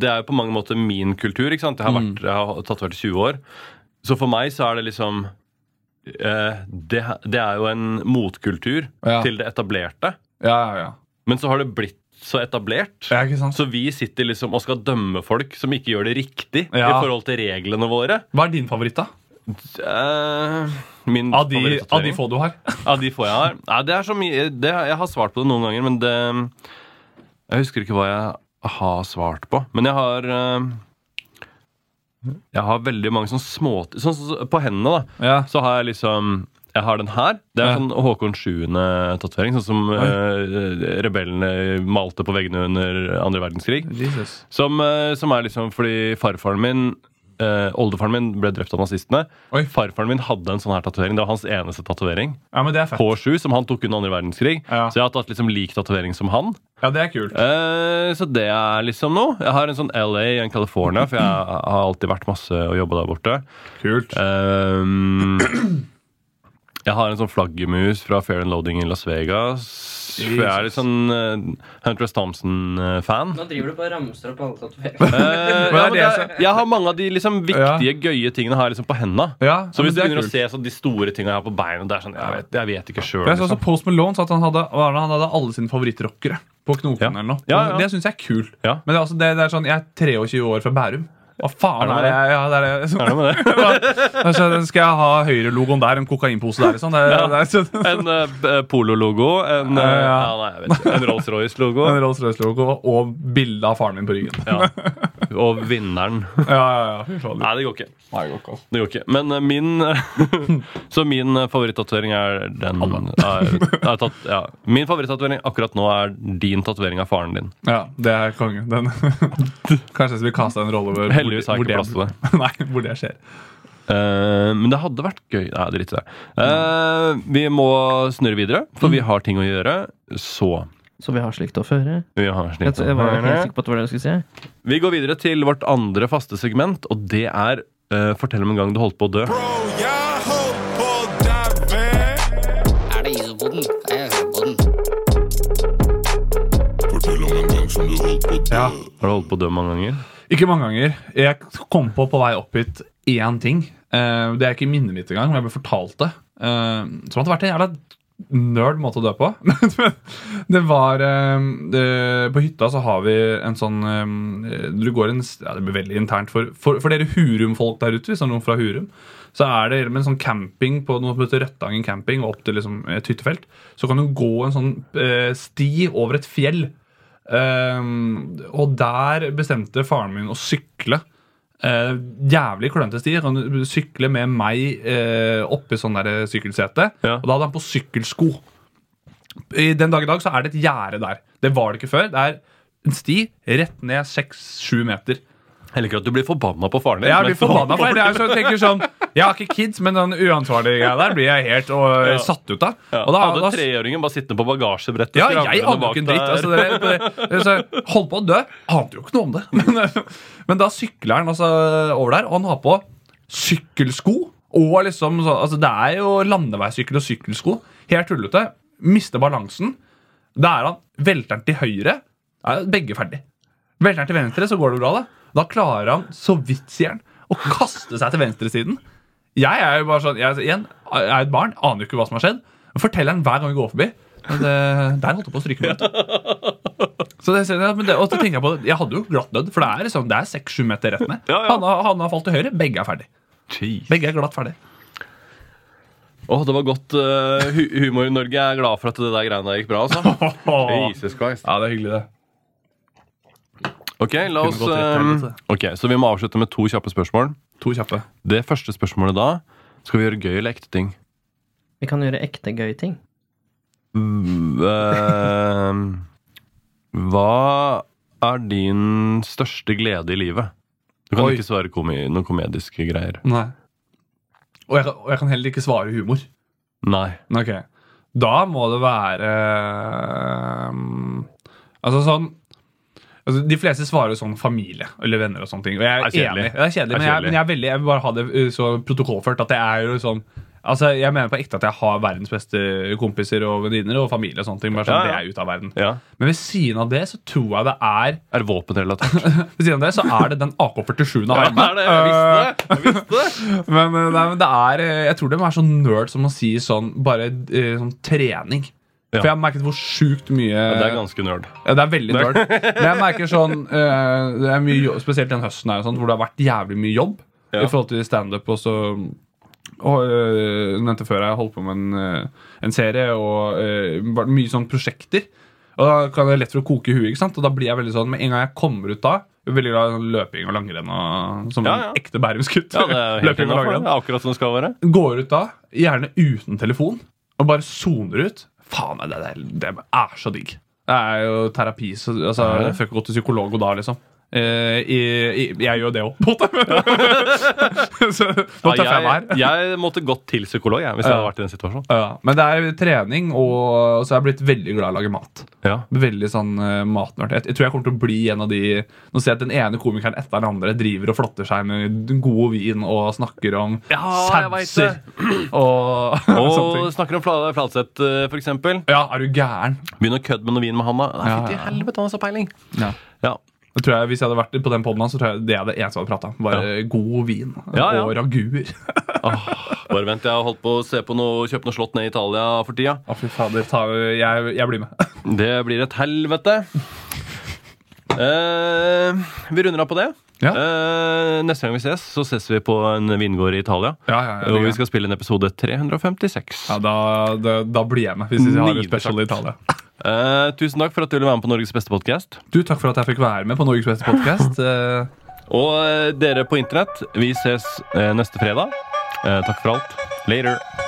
B: det er jo på mange måter min kultur. ikke sant? Jeg har, vært, jeg har tatt over til 20 år. Så for meg så er det liksom eh, det, det er jo en motkultur
C: Ja.
B: til det etablerte.
C: Ja, ja, ja.
B: Men så har det blitt så etablert. Så vi sitter liksom og skal dømme folk som ikke gjør det riktig i forhold til reglene våre.
C: Hva er din favoritt, da?
B: Min
C: Av de, av de få du har? (laughs)
B: Av de få jeg har? Nei, det er så mye det, Jeg har svart på det noen ganger, men det Jeg husker ikke hva jeg har svart på. Men jeg har eh, Jeg har veldig mange sånne små Sånn som på hendene, da.
C: Ja.
B: Så har jeg liksom Jeg har den her. Det er
C: Ja.
B: sånn Håkon 7.-tatovering. Sånn som uh, rebellene malte på veggene under andre verdenskrig.
C: Jesus.
B: Som, som er liksom fordi farfaren min eh, Oldefaren min ble drept av nazistene.
C: Oi.
B: Farfaren min hadde en sånn her tatovering. Det var hans eneste tatovering
C: Ja, men det fett.
B: på sju, som han tok under andre verdenskrig.
C: Ja.
B: Så jeg har tatt liksom lik tatovering som han.
C: Ja, det er kult.
B: Uh, så det er liksom noe. Jeg har en sånn LA i en California, for jeg har alltid vært masse og jobba der borte.
C: Kult.
B: Uh, jeg har en sånn flaggermus fra Fair and Loading i Las Vegas. For jeg er litt sånn uh, Huntress Thompson-fan.
A: Nå driver du bare og ramser opp alle
B: tatoveringene.
C: uh,
B: ja, (laughs) jeg, jeg har mange av de liksom viktige, gøye tingene har jeg liksom på henda.
C: Ja,
B: Så hvis du
C: er
B: begynner å se så, de store tingene jeg har på beina det er sånn, jeg, vet, jeg vet ikke sjøl.
C: Jeg så også Post Malone sa at han hadde, han hadde alle sine favorittrockere på knoken.
B: Ja.
C: eller noe.
B: Ja, ja.
C: Det syns jeg er kult.
B: Ja.
C: Men det er, altså, det, det er sånn, jeg er 23 år fra Bærum. Hva faen
B: Er det?
C: Ja, det er det.
B: Er det med det? (laughs)
C: Skal jeg ha høyrelogoen der, en kokainpose der. Sånn. Det, er- det er sånn.
B: En uh, Polo-logo, en, eh,
C: Ja, ja.
B: ja, nei, jeg vet ikke, en Rolls-Royce-logo
C: En Rolls-Royce-logo og bilde av faren min på ryggen.
B: ja. og vinneren. (laughs)
C: Ja, ja, ja. Fy faen.
B: Nei, det går ikke.
C: Nei, det går ikke, altså.
B: Det går ikke. Men eh, min (laughs) Så min uh, favorittatovering er den er, er tatt, ja. Min favorittatovering akkurat nå er din tatovering av faren din.
C: Ja, det er konge. Den. (laughs) Kanskje jeg skulle kasta en rolle over
B: Heldigvis har jeg ikke plass til det. (laughs)
C: Nei, hvor det skjer.
B: Uh, men det hadde vært gøy Nei, drit i det. Uh, vi må snurre videre, for vi har ting å gjøre. Så
A: Så vi har slikt å føre.
B: vi har
A: slikt
B: å
A: jeg var helt sikker på at det var det du skulle si.
B: Vi går videre til vårt andre faste segment, og det er Uh, fortell om en gang du holdt på å dø.
D: Bro, jeg holdt på å daue!
E: Er det isboden? Er isboden?
D: Fortell om en gang som du holdt på å dø.
C: Ja.
B: Har du holdt på å dø mange ganger?
C: Ikke mange ganger. Jeg kom på på vei opp hit én ting. Uh, det er ikke minnet mitt engang, men jeg ble fortalt det. Uh, som hadde vært en jævla nerd måte å dø på. (laughs) Det var eh, det, På hytta så har vi en sånn eh, Du går en ja, Det blir veldig internt for, for, for dere Hurum-folk der ute, hvis det er noen fra Hurum. Så er det en sånn camping på noe som heter Røttangen camping opp til liksom et hyttefelt. Så kan du gå en sånn eh, sti over et fjell. Um, og der bestemte faren min å sykle. Eh, jævlig klønete sti. Han sykler med meg uh, oppi sånn der sykkelsete.
B: Ja.
C: Og da hadde han på sykkelsko. I den dag i dag så er det et gjerde der. Det var det ikke før. Det er en sti rett ned 6-7 meter.
B: Jeg liker at du blir forbanna på faren din.
C: Jeg blir forbanna på faren, Jeg, er så, tenker sånn, jeg har ikke kids, men den uansvarlige greia der blir jeg helt og,
B: Ja.
C: satt ut av.
B: Ja.
C: Og da,
B: Hadde treåringen bare sittende på bagasjebrettet.
C: ja, jeg ante jo ikke en dritt. Altså, det, det, det, holdt på å dø. Ante jo ikke noe om det. (laughs) Men, men da sykler han altså over der, og han har på sykkelsko. Og liksom, så, altså, Det er jo landeveissykkel og sykkelsko. Helt tullete. Mister balansen. Da er han velter han til høyre. Da er begge ferdig. Velter han til venstre, så går det bra. Da Da klarer han, så vidt sier han, å kaste seg til venstresiden. Jeg er jo bare sånn, jeg, igjen, jeg er et barn, aner jo ikke hva som har skjedd. Forteller den hver gang vi går forbi. Men det, der holdt jeg på å stryke meg ut. Så det, men det, og så tenker Jeg på det, jeg hadde jo glatt dødd, for det er, liksom, det er 6-7 meter rett ned.
B: Ja, ja.
C: Han, har, han har falt til høyre, begge er ferdig.
B: Jeez.
C: Begge er glatt ferdig.
B: Åh, det var godt. uh, hu Humor i Norge er glad for at det der greiene der gikk bra. altså (laughs) Jesus Christ.
C: Ja, det er hyggelig, det.
B: Ok, la oss
C: um.
B: Ok, Så vi må avslutte med to kjappe spørsmål.
C: To kjappe.
B: Det første spørsmålet da skal vi gjøre gøy eller ekte ting.
A: Vi kan gjøre ekte gøy ting.
B: Mm, eh, hva er din største glede i livet? Du kan
C: Oi.
B: ikke svare komi noen komediske greier.
C: Nei. Og jeg, kan- og jeg kan heller ikke svare humor.
B: Nei.
C: Okay. Da må det være um, Altså sånn altså De fleste svarer sånn familie eller venner og sånne ting. Og jeg er,
B: er
C: enig. Det er kjedelig,
B: men, er
C: jeg, men jeg er veldig Jeg vil bare ha det uh, så protokollført at det er jo sånn Altså, Jeg mener på ekte at jeg har verdens beste kompiser og venninner og familie. og sånne ting, bare sånn
B: Ja, ja.
C: det er ut av verden.
B: Ja.
C: Men ved siden av det så tror jeg det er
B: Er våpenrelatert? (laughs)
C: Ved siden av det så er det den AK-47-en av
B: Ja,
C: det
B: er det? Jeg visste det! Jeg visste det. (laughs)
C: Men, eh, nei, men det er eh, Jeg tror det må være sånn nerd som å si sånn bare eh, sånn trening.
B: Ja.
C: For jeg har merket hvor sjukt mye
B: Det er ganske nerd.
C: ja, det er veldig nerd. Men jeg merker sånn uh, Det er mye jobb, Spesielt den høsten her sånt, hvor det har vært jævlig mye jobb
B: Ja.
C: i forhold til standup. Og så og, uh, nevnte før jeg holdt på med en, uh, en serie og uh, mye sånn prosjekter. Og da kan det lett for å koke i huet. ikke sant? Og da blir jeg veldig sånn, Med en gang jeg kommer ut da veldig glad i sånn løping og langrenn. Og, som
B: Ja,
C: en ekte bærumsgutt.
B: Ja, det er
C: løping og langrenn.
B: Det er akkurat som det skal være.
C: Går ut da, gjerne uten telefon, og bare soner ut. Faen, det, det, det er så digg. Det er jo terapi. Så, altså, jeg får ikke gå til psykolog og da, liksom. Eh, i, i, jeg gjør det òg, på en måte. (laughs) så nå tøffer jeg meg her.
B: jeg, måtte gått til psykolog jeg, hvis jeg hadde vært i den situasjonen.
C: Ja, men det er trening, og så er jeg blitt veldig glad i å lage mat.
B: Ja.
C: Veldig sånn uh, matnerd. Jeg, jeg tror jeg kommer til å bli en av de Nå ser jeg at den ene komikeren etter den andre driver og flotter seg med god vin og snakker om
B: Ja,
C: sauser og, (laughs)
B: Og snakker om Fla- Fladseth, eh, eksempel.
C: Ja, er du gæren?
B: Begynner å kødde med noe vin med han da. Nei,
C: Ja, ja.
B: helvete, han har så peiling.
C: Ja.
B: Ja.
C: Jeg tror jeg, Hvis jeg hadde vært på den poden, så tror jeg det er det eneste jeg hadde prata om. Bare god vin
B: Ja, ja.
C: og raguer. (laughs)
B: Bare vent, jeg har holdt på å se på noe, kjøpe noe slott ned i Italia for tida.
C: Ah, fy fader. Ta, jeg, jeg blir med. (laughs)
B: Det blir et helvete. Eh, vi runder av på det.
C: Ja.
B: Eh, neste gang vi ses, så ses vi på en vingård i Italia.
C: Ja, ja, ja,
B: og vi skal spille en episode 356.
C: ja, da, da, da blir jeg med, hvis vi har en special i. Italia.
B: Eh, tusen takk for at du ville være med på Norges beste podkast.
C: Du, Takk for at jeg fikk være med på Norges beste podkast. (laughs)
B: Og uh, dere på internett, vi ses eh, neste fredag. Eh, takk for alt. Later.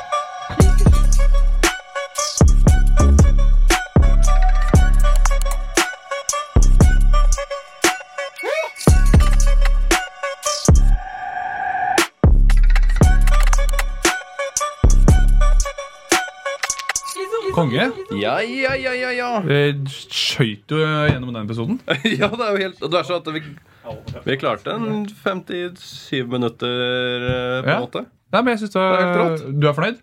C: Konge.
B: Ja, ja, ja, ja, ja. (laughs)
C: Eh, Skøyt du gjennom den episoden?
B: ja, det er jo helt Det er så at vi, vi klarte en 57 minutter, eh, på en
C: Ja.
B: måte.
C: Nei, men jeg synes det
B: Det er.
C: Du er fornøyd?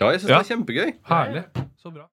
B: Ja, jeg syns
C: Ja.
B: det er kjempegøy.
C: Herlig. Så bra.